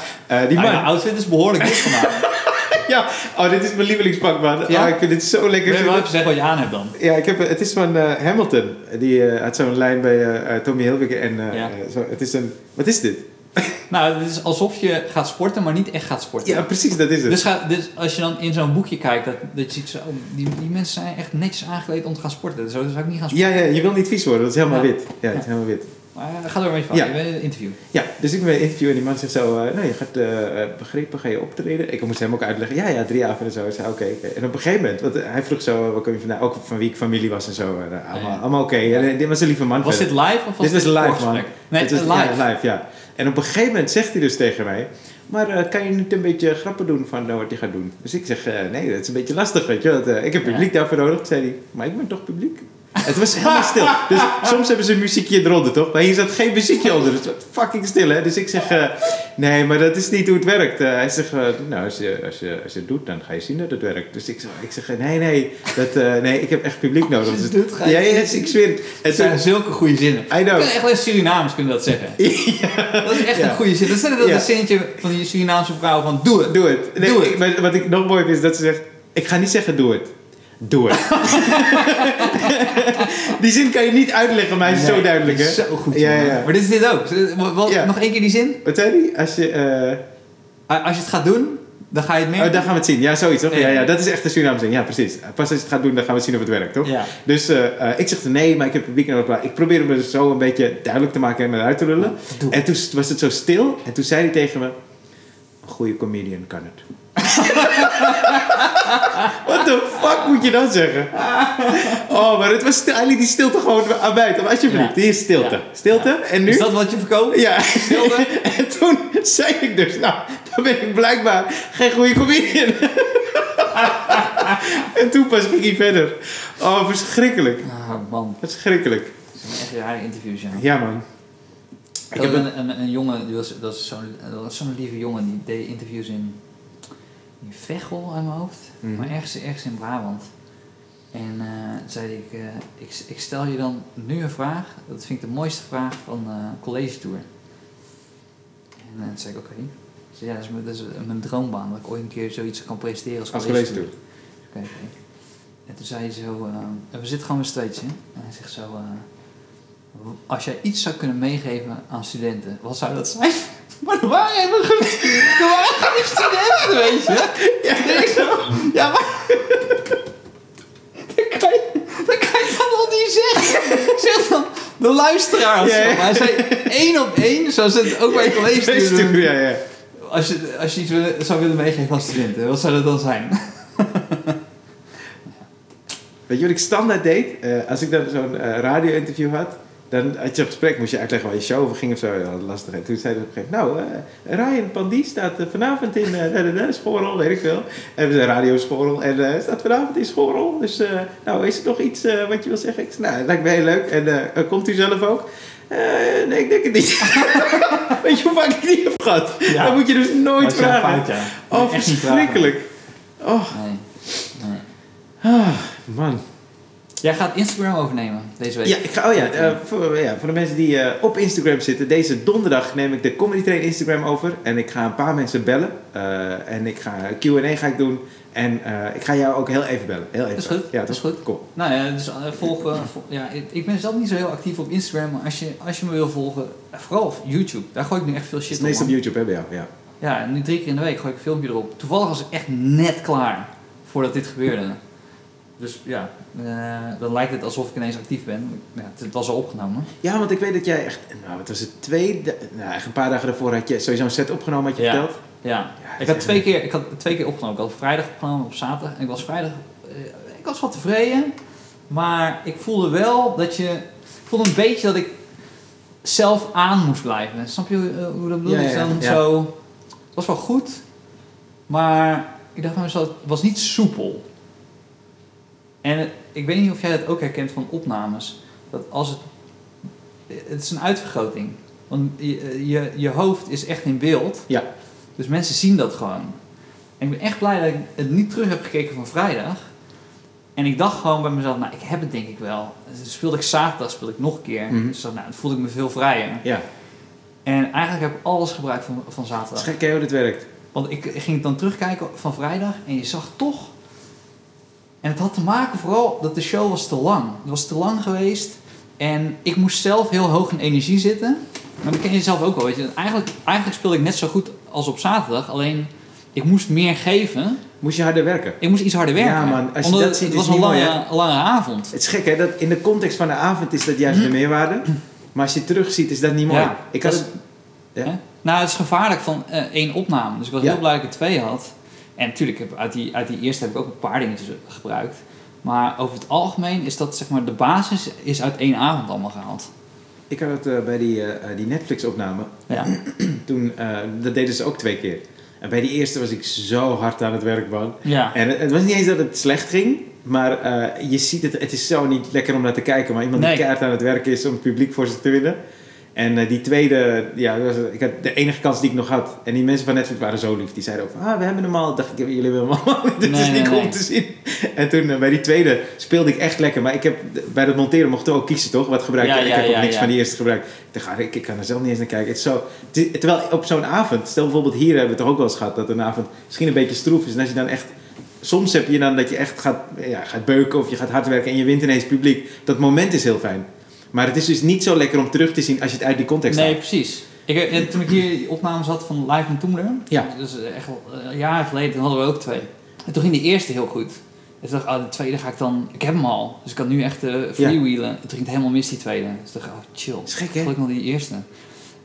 die Ah, man... ja, outfit is behoorlijk dik vandaag. Ja, oh, dit is mijn lievelingspak, man. Ja? Oh, ik vind dit zo lekker. Wil je wel even zeggen wat je aan hebt dan? Ja, ik heb, het is van eh, Hamilton. Die eh, had zo'n lijn bij eh, Tommy Hilfiger. En Ja. zo, het is een... Wat is dit? Nou, het is alsof je gaat sporten, maar niet echt gaat sporten. Ja, precies, dat is het. Dus, ga, dus als je dan in zo'n boekje kijkt, dat, dat je ziet zo, oh, die, die mensen zijn echt netjes aangekleed om te gaan sporten. Zo zou ik niet gaan sporten. Ja, ja, je wil niet vies worden, dat is helemaal Ja. wit. Ja, het is helemaal wit. Maar eh, ga er maar even van. Ja. Je bent in een interview. Ja, dus ik ben bij een interview en die man zegt zo, eh, nou je gaat eh, begrepen, ga je optreden? Ik moest hem ook uitleggen, ja, ja, drie avonden en zo. Ik zei, oké. En op een gegeven moment, want hij vroeg zo, waar kom je vandaan? Ook van wie ik familie was en zo. Eh, allemaal Ja. allemaal oké. En, dit was een lieve man. Was dit verder. live of was Dit was een live, man. Nee, Het was- live. Ja, live, ja. En op een gegeven moment zegt hij dus tegen mij, maar kan je niet een beetje grappen doen van wat je gaat doen? Dus ik zeg, nee, dat is een beetje lastig, weet je eh, ik heb publiek daarvoor nodig. Zei hij, maar ik ben toch publiek? Het was helemaal stil. Dus soms hebben ze een muziekje eronder, toch? Maar hier zat geen muziekje onder. Dus het was fucking stil, hè? Dus ik zeg, eh, nee, maar dat is niet hoe het werkt. Eh, hij zegt, eh, nou, als je, als, je, als je het doet, dan ga je zien dat het werkt. Dus ik zeg, ik zeg nee, nee, dat, eh, nee, ik heb echt publiek nodig. Als je Dus- het doet, ga je ja, ja, ik zweer het. En Het zijn zulke goede zinnen. I know. Kunnen echt alleen Surinamers kunnen dat zeggen. Dat is echt Ja. een goede zin. Dat is net dat Ja. een zinnetje van die Surinaamse vrouw van doe het. Doe het. Nee, Doe het. ik- maar wat ik nog mooi vind is dat ze zegt... Ik ga niet zeggen doe het. Doe het. die zin kan je niet uitleggen, maar hij is zo duidelijk, hè? Zo goed. Ja, ja. Maar dit is dit ook. Wat- Ja. Nog één keer die zin. Wat zei hij? Als je... eh, Als je het gaat doen, dan ga je het merken. Oh, dan gaan we het zien. Ja, zoiets, toch? Ja, Ja. ja, dat is echt de Surinaamse zin. Ja, precies. Pas als je het gaat doen, dan gaan we zien of het werkt, toch? Ja. Dus eh, eh, ik zeg nee, maar ik heb publiek nodig. Ik probeer hem dus zo een beetje duidelijk te maken en eruit te lullen. Doe. En toen was het zo stil. En toen zei hij tegen me... Een goede comedian kan het. What the fuck moet je dan zeggen? Oh, maar het was stil, hij liet die stilte gewoon aan mij. Alsjeblieft, Ja. hier is stilte. Stilte, en nu? Is dat wat je verkoopt? Ja, Stilte? en toen zei ik dus, nou, dan ben ik blijkbaar geen goede comedian. en toen pas ging hij verder. Oh, verschrikkelijk. Ah, man. Verschrikkelijk. Dat zijn echt rare interviews, ja. Ja, man. Ik heb een, een, een jongen, die was, dat is zo'n lieve jongen, die deed interviews in, in Veghel aan mijn hoofd, Mhm. maar ergens, ergens in Brabant. En eh, zei ik, eh, ik, ik stel je dan nu een vraag, dat vind ik de mooiste vraag van eh college tour. En toen zei ik, oké. Zei, ja, dat is, mijn, dat is mijn droombaan, dat ik ooit een keer zoiets kan presenteren als, Als college tour. Oké. En toen zei hij zo, en we zitten gewoon met steeds in. En hij zegt zo, als jij iets zou kunnen meegeven aan studenten, wat zou dat zijn? Maar er waren helemaal geen, er waren geen studenten, weet je. Ja, ik zo, ja maar... Dat kan, je, dat kan je dan nog niet zeggen. Zeg dan, de luisteraar Ja, hij zei één op één, zoals ze het ook bij college College doen. ja, ja. Als je, als je iets wil- zou willen meegeven aan studenten, wat zou dat dan zijn? Weet je wat ik standaard deed? Eh, als ik dan zo'n eh, radio-interview had, dan had je op gesprek, moest je uitleggen waar je show over ging of zo. Ja, lastig. En toen zei hij op een gegeven moment, nou, eh Ryan Pandie staat eh, vanavond in eh, de, schoolrol, weet ik veel. En we zijn radioschoolrol en eh, staat vanavond in schoolrol. Dus, nou, is er nog iets wat je wil zeggen? Ik zei, nou, dat lijkt me heel leuk. En komt u zelf ook? Nee, ik denk het niet. weet je hoe vaak ik die heb gehad? Ja. Dat moet je dus nooit vragen. fout, ja. Oh, verschrikkelijk. Oh, Nee. nee. ah, man. Jij gaat Instagram overnemen deze week. Ja, ik ga, oh ja, eh, voor, ja, voor de mensen die eh, op Instagram zitten. Deze donderdag neem ik de Comedy Train Instagram over. En ik ga een paar mensen bellen. Eh, en ik ga Q&A ga ik doen. En eh, ik ga jou ook heel even bellen. Heel even. Dat is goed, Ja, dat is goed. Cool. Nou ja, dus eh, volg, eh, vol- ja, ik- ben zelf niet zo heel actief op Instagram, maar als je, als je me wil volgen, eh, vooral op YouTube, daar gooi ik nu echt veel shit op. meestal op. YouTube, hè, bij jou. Ja. Ja, en nu drie keer in de week gooi ik een filmpje erop. Toevallig was ik echt net klaar voordat dit gebeurde. Dus ja, eh, dan lijkt het alsof ik ineens actief ben. Ja, het, het was al opgenomen. ja, want ik weet dat jij echt... Nou, wat was het? Twee... Nou, echt een paar dagen daarvoor had je sowieso een set opgenomen, had je Ja. verteld. Ja, Ja, ik had twee keer, ik had twee keer opgenomen. Ik had vrijdag opgenomen op zaterdag. En ik was vrijdag, eh, ik was wel tevreden. Maar ik voelde wel dat je, ik voelde een beetje dat ik zelf aan moest blijven. Snap je hoe, eh, hoe dat bedoel? Ja, dan zo, het was wel goed. Maar ik dacht bij mezelf, het was niet soepel. En het- ik weet niet of jij dat ook herkent van opnames. Dat als het, het is een uitvergroting. Want je, je, je hoofd is echt in beeld. Ja. Dus mensen zien dat gewoon. En ik ben echt blij dat ik het niet terug heb gekeken van vrijdag. En ik dacht gewoon bij mezelf, nou, ik heb het denk ik wel. Dus speelde ik zaterdag, speelde ik nog een keer. Mhm. Dus dan, nou, dan voelde ik me veel vrijer. Ja. En eigenlijk heb ik alles gebruikt van, van Het is zaterdag. gek hè, hoe dit werkt. Want ik ging dan terugkijken van vrijdag en je zag toch... En het had te maken vooral dat de show was te lang. Het was te lang geweest. En ik moest zelf heel hoog in energie zitten. Maar dat ken je zelf ook wel, weet je. Eigenlijk, eigenlijk speelde ik net zo goed als op zaterdag. Alleen, ik moest meer geven. Moest je harder werken. Ik moest iets harder werken. Ja, man, als je Omdat dat het, ziet, het is was een niet mooi, lange, lange avond. Het is gek hè, dat in de context van de avond is dat juist de meerwaarde. Maar als je het terugziet is dat niet mooi. Ja, ik had dat het... is- Ja? Nou, het is gevaarlijk van eh, één opname. Dus ik was Ja. heel blij dat ik er twee had. En natuurlijk, heb, uit, die, uit die eerste heb ik ook een paar dingetjes gebruikt. Maar over het algemeen is dat zeg maar de basis is uit één avond allemaal gehaald. Ik had het eh, bij die, eh, eh, die Netflix-opname. Ja. Toen, dat deden ze ook twee keer. En bij die eerste was ik zo hard aan het werk, man. Ja. En het, het was niet eens dat het slecht ging. Maar je ziet het, het is zo niet lekker om naar te kijken. Maar iemand Nee. die keihard aan het werken is om het publiek voor zich te winnen. En eh, die tweede, ja, ik had de enige kans die ik nog had. En die mensen van Netflix waren zo lief. Die zeiden ook van, ah, we hebben hem al. dacht ik, jullie hebben hem al. Dit Nee, is niet nee, cool nee. te zien. En toen eh, bij die tweede speelde ik echt lekker. Maar ik heb, bij het monteren mochten we ook kiezen, toch? Wat gebruik je? Ja, ik ja, heb ook niks van die eerste gebruikt. Ik dacht, ah, ik, ik kan er zelf niet eens naar kijken. Het zo, terwijl op zo'n avond, stel bijvoorbeeld hier hebben we het toch ook wel eens gehad. Dat een avond misschien een beetje stroef is. En als je dan echt soms heb je dan dat je echt gaat, ja, gaat beuken of je gaat hard werken en je wint ineens publiek. Dat moment is heel fijn. Maar het is dus niet zo lekker om terug te zien als je het uit die context Nee, haalt. precies. Ik, eh, toen ik hier die opnames had van Live in Toemler, Ja. dus echt eh, jaren geleden, toen hadden we ook twee. En toen ging de eerste heel goed. En toen dacht ik, oh, de tweede ga ik dan, ik heb hem al, dus ik kan nu echt eh freewheelen. En toen ging het helemaal mis die tweede. Dus ik dacht, oh chill. is gek, hè? Gelukkig nog die eerste.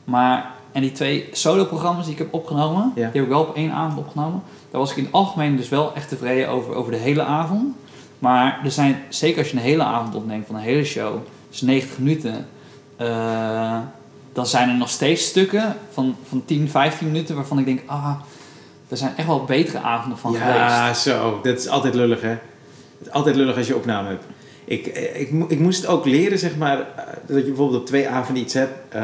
Maar En die twee solo-programma's die ik heb opgenomen, Ja. die heb ik wel op één avond opgenomen. Daar was ik in het algemeen dus wel echt tevreden over, over de hele avond. Maar er zijn, zeker als je een hele avond opneemt van een hele show, dus 90 minuten, eh, dan zijn er nog steeds stukken van, van 10, 15 minuten waarvan ik denk, ah, er zijn echt wel betere avonden van geweest. Ja, zo. Dat is altijd lullig, hè? Het is altijd lullig als je opname hebt. Ik, eh, ik, ik moest ook leren, zeg maar, eh, dat je bijvoorbeeld op twee avonden iets hebt.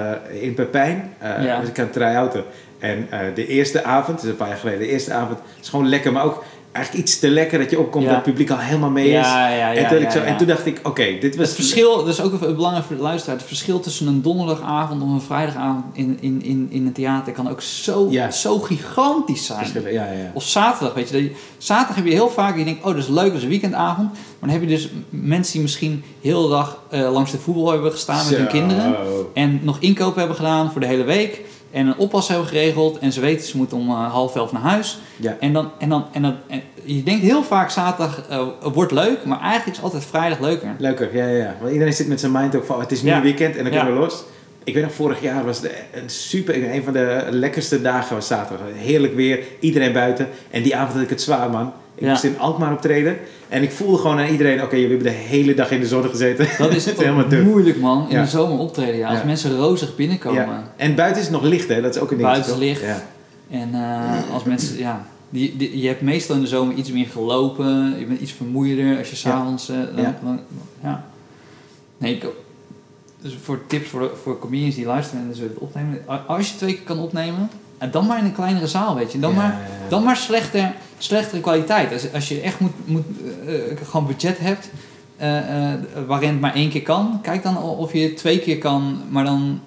In Pepijn eh Ja. was ik aan het try-outen. En de eerste avond, is een paar jaar geleden, de eerste avond is gewoon lekker, maar ook eigenlijk iets te lekker dat je opkomt Ja. dat het publiek al helemaal mee is. Ja, ja, en, toen ik zo, en toen dacht ik, oké, dit was... Het verschil, dat is ook even belangrijk voor de luisteraar. Het verschil tussen een donderdagavond of een vrijdagavond in, in, in, in een theater kan ook zo, Ja. zo gigantisch zijn. Verschillen, ja, ja. Of zaterdag, weet je. Zaterdag heb je heel vaak, je denkt, oh dat is leuk, dat is een weekendavond. Maar dan heb je dus mensen die misschien heel de dag eh, langs de voetbal hebben gestaan met hun kinderen. En nog inkopen hebben gedaan voor de hele week. En een oppas hebben geregeld. En ze weten, ze moeten om eh, half elf naar huis. Ja. En dan, en dan, en dan en je denkt heel vaak zaterdag eh, wordt leuk. Maar eigenlijk is altijd vrijdag leuker. Leuker, ja, ja, ja. Want iedereen zit met zijn mind ook van, het is nu Ja. weekend en dan kunnen we los. Ik weet nog, vorig jaar was het een super, een van de lekkerste dagen was zaterdag. Heerlijk weer, iedereen buiten. En die avond had ik het zwaar, man. Ik Ja. moest in Alkmaar optreden. En ik voelde gewoon aan iedereen, oké, jullie hebben de hele dag in de zon gezeten. Dat is, Het helemaal duf. moeilijk man, in Ja. de zomer optreden. Ja. Als mensen rozig binnenkomen. Ja. En buiten is het nog licht, hè? Dat is ook een ding. Buiten is licht. Ja. En eh, als mensen, ja, die, die- je hebt meestal in de zomer iets meer gelopen, je bent iets vermoeider als je s'avonds. eh dan, Ja. dan- ja. Nee, ik, dus voor tips voor, voor comedians die luisteren en zullen het opnemen. Als je twee keer kan opnemen, en dan maar in een kleinere zaal, weet je. Dan Ja, maar, dan maar slechter, slechtere kwaliteit. Als, als je echt moet, moet, eh, eh, gewoon budget hebt. eh, waarin het maar één keer kan. Kijk dan of je twee keer kan, maar dan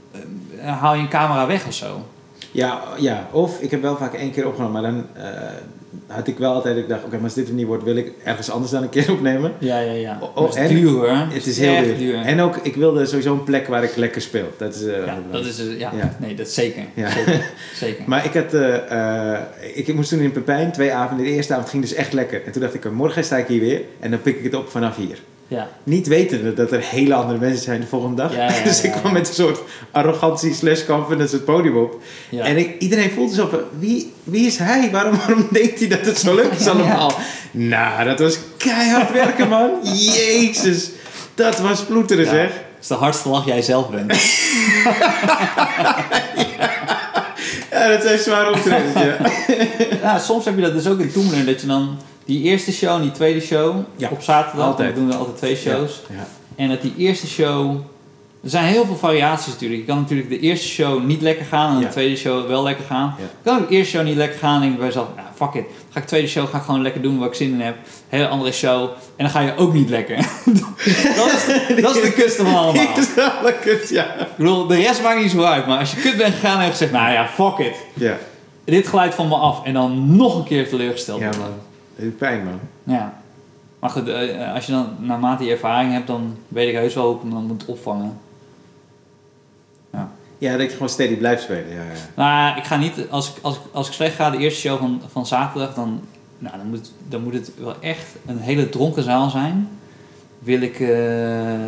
haal je een camera weg of zo. Ja, ja, of ik heb wel vaak één keer opgenomen, maar dan had ik wel altijd, ik dacht, oké, maar als dit er niet wordt, wil ik ergens anders dan een keer opnemen. Ja, ja, ja. Oh, dat is en- duur hoor. Het is heel duur. En ook, ik wilde sowieso een plek waar ik lekker speel. Dat is, eh, ja, dat is, eh, ja, Ja. nee, dat is zeker. Ja. Zeker. zeker. Maar ik had, eh, ik, ik moest toen in Pepijn, twee avonden. De eerste avond ging dus echt lekker. En toen dacht ik, morgen sta ik hier weer en dan pik ik het op vanaf hier. Ja. Niet wetende dat er hele andere mensen zijn de volgende dag. Ja, ja, dus ik kwam met een soort arrogantie slash confidence het podium op. En ik, iedereen voelde zo van, wie, wie is hij? Waarom, waarom denkt hij dat het zo leuk is allemaal? Nou, dat was keihard werken, man. Jezus, dat was ploeteren, zeg. Dat is de hardste lach jij zelf bent. Ja, dat zijn zware optredens, ja. ja, soms heb je dat dus ook in Toemler, dat je dan die eerste show en die tweede show Ja, op zaterdag, altijd. doen we altijd twee shows. Ja. En dat die eerste show, er zijn heel veel variaties natuurlijk. Je kan natuurlijk de eerste show niet lekker gaan en de tweede show wel lekker gaan. Je kan ook de eerste show niet lekker gaan en denk ik bij mezelf, nou fuck it. Dan ga ik de tweede show ga ik gewoon lekker doen waar ik zin in heb. Hele andere show. En dan ga je ook niet lekker. dat, is, dat is de kust van allemaal. Dat lekker, ja. Ik bedoel, de rest maakt niet zo uit. Maar als je kut bent gegaan en hebt gezegd, nou ja, fuck it. Ja, Dit glijdt van me af. En dan nog een keer teleurgesteld. ja man. Dat doet pijn, man. Ja. Maar goed, eh, als je dan naarmate je ervaring hebt, dan weet ik heus wel hoe ik hem dan moet opvangen. Ja, dat je gewoon steady blijft spelen, ja. ja. Nou, ik ga niet, als ik, als ik, als ik slecht ga, de eerste show van, van zaterdag, dan, nou, dan, moet, dan moet het wel echt een hele dronken zaal zijn. Wil ik eh,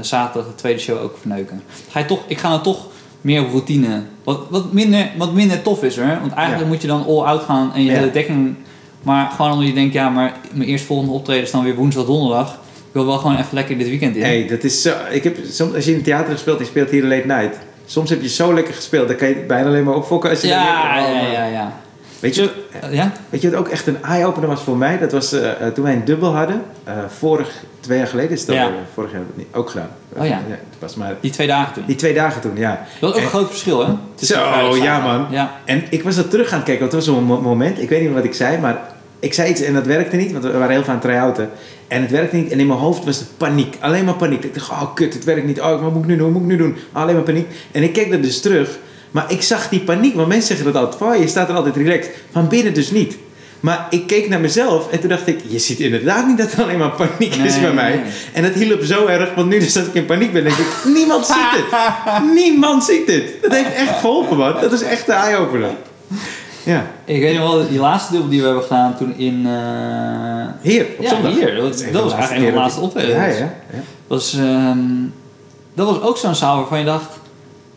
zaterdag de tweede show ook verneuken. Ga je toch, ik ga dan toch meer op routine. Wat, wat, minder, wat minder tof is hoor. Want eigenlijk Ja. moet je dan all out gaan en je hele dekking. Maar gewoon omdat je denkt, ja, maar mijn eerstvolgende optreden is dan weer woensdag, donderdag. Ik wil wel gewoon even lekker dit weekend in. Hey, dat is zo... Ik heb, soms, als je in het theater speelt je speelt hier een late night... Soms heb je zo lekker gespeeld, dan kan je bijna alleen maar opfokken als je... ja, ja, ja, ja. Weet je, Ja? weet je wat ook echt een eye-opener was voor mij? Dat was eh, eh, toen wij een dubbel hadden. eh, vorig, twee jaar geleden is dat Ja. Vorig jaar hebben we het niet, ook gedaan. Oh ja. het was maar Die twee dagen toen. die twee dagen toen, ja. Dat is ook En- een groot verschil, hè? Zo, ja, man. Ja. En ik was dat terug aan het kijken, want het was zo'n mo- moment. Ik weet niet wat ik zei, maar ik zei iets en dat werkte niet, want we waren heel veel aan het try-outen. En het werkte niet en in mijn hoofd was het paniek. Alleen maar paniek. Ik dacht, oh kut, het werkt niet. Oh, wat moet ik nu doen? Wat moet ik nu doen? Alleen maar paniek. En ik keek dat dus terug. Maar ik zag die paniek, want mensen zeggen dat altijd. Van, je staat er altijd relaxed. Van binnen dus niet. Maar ik keek naar mezelf en toen dacht ik, je ziet inderdaad niet dat er alleen maar paniek is bij mij. nee. En dat hielp zo erg, want nu dus als ik in paniek ben, denk ik, niemand ziet het. Niemand ziet dit. Dat heeft echt geholpen, man. Dat is echt de eye-opener. Ja. Ik weet nog wel, die laatste dubbel die we hebben gedaan toen in... eh, Hier, op ja, zondag. hier. Dat, is dat, was eigenlijk een van laatste dat optredens. ik- Ja, ja. ja. Was, ehm, dat was ook zo'n zaal waarvan je dacht...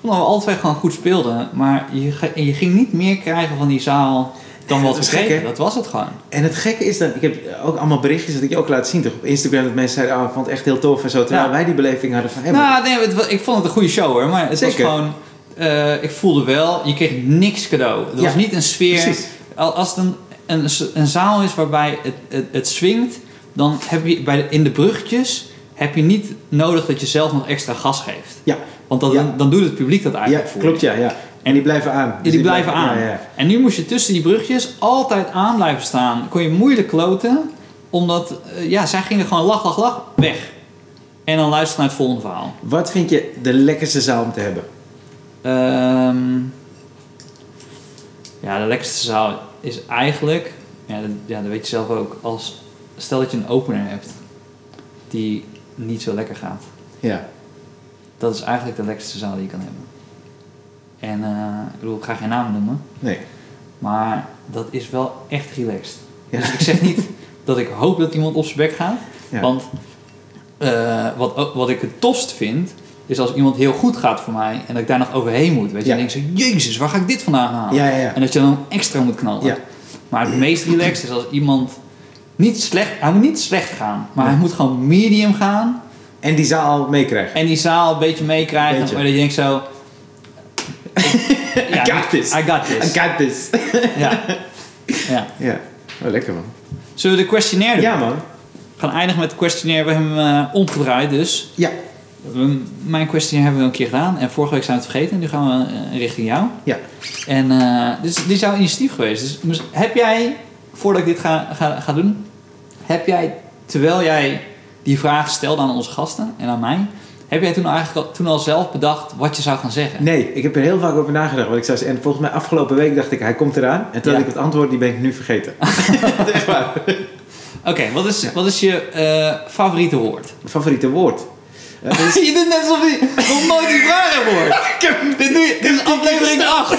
vond dat we twee gewoon goed speelden. Maar je, je ging niet meer krijgen van die zaal dan wat dat we kregen. Dat was het gewoon. En het gekke is dan, ik heb ook allemaal berichtjes dat ik je ook laat zien toch op Instagram dat mensen zeiden, oh, ik vond het echt heel tof en zo. Terwijl Ja. wij die beleving hadden van, maar- Nou, nee, het ik vond het een goede show hoor. Maar het Zeker. was gewoon... eh, ik voelde wel, je kreeg niks cadeau. Het Ja, was niet een sfeer... precies. Als het een, een, een zaal is waarbij het, het, het swingt, dan heb je bij de, in de bruggetjes heb je niet nodig dat je zelf nog extra gas geeft. Ja. Want dan, Ja. dan doet het publiek dat Ja, eigenlijk voor klopt je. ja, ja. En die blijven aan. Ja, Dus die blijven aan. Ja, ja. En nu moest je tussen die brugjes altijd aan blijven staan. Kon je moeilijk kloten, omdat eh, ja, zij gingen gewoon lach, lach, lach, weg. En dan luisteren naar het volgende verhaal. Wat vind je de lekkerste zaal om te hebben? Ehm, ja, de lekkerste zaal is eigenlijk, ja dat, ja, dat weet je zelf ook, als stel dat je een opener hebt die niet zo lekker gaat. Ja. Dat is eigenlijk de lekkerste zaal die je kan hebben. En eh, ik bedoel, ik ga geen namen noemen, Nee. maar dat is wel echt relaxed. Ja. Dus ik zeg niet dat ik hoop dat iemand op zijn bek gaat, Ja. want eh, wat, wat ik het tofst vind, is als iemand heel goed gaat voor mij en dat ik daar nog overheen moet. Weet je, Ja. dan denk ik zo, jezus, waar ga ik dit vandaan halen? Ja, ja, ja. En dat je dan extra moet knallen. Maar het meest relaxed is als iemand niet slecht, hij moet niet slecht gaan, maar hij moet gewoon medium gaan En die zaal meekrijgen. en die zaal een beetje meekrijgen. Maar dat je denkt zo... I got this. I got I this. got this. Ja. ja. ja. Oh, lekker man. Zullen we de questionnaire doen? Ja man. We gaan eindigen met de questionnaire. We hebben hem eh, omgedraaid dus. Ja. We- Mijn questionnaire hebben we een keer gedaan. En vorige week zijn we het vergeten. Nu gaan we eh, richting jou. Ja. En eh, dus dit is jouw initiatief geweest. Dus mis- heb jij, voordat ik dit ga, ga, ga doen... Heb jij, terwijl jij die vraag stelde aan onze gasten en aan mij... Heb jij toen eigenlijk al, toen al zelf bedacht wat je zou gaan zeggen? Nee, ik heb er heel vaak over nagedacht. Wat ik zou. En volgens mij afgelopen week dacht ik, hij komt eraan. En toen Ja. ik het antwoord, die ben ik nu vergeten. Echt waar. Oké, wat, is, wat is je eh, favoriete woord? Favoriete woord. Is- je doet net alsof je nog nooit die vraag hebt gehoord. dit, doe je, dit is aflevering 8.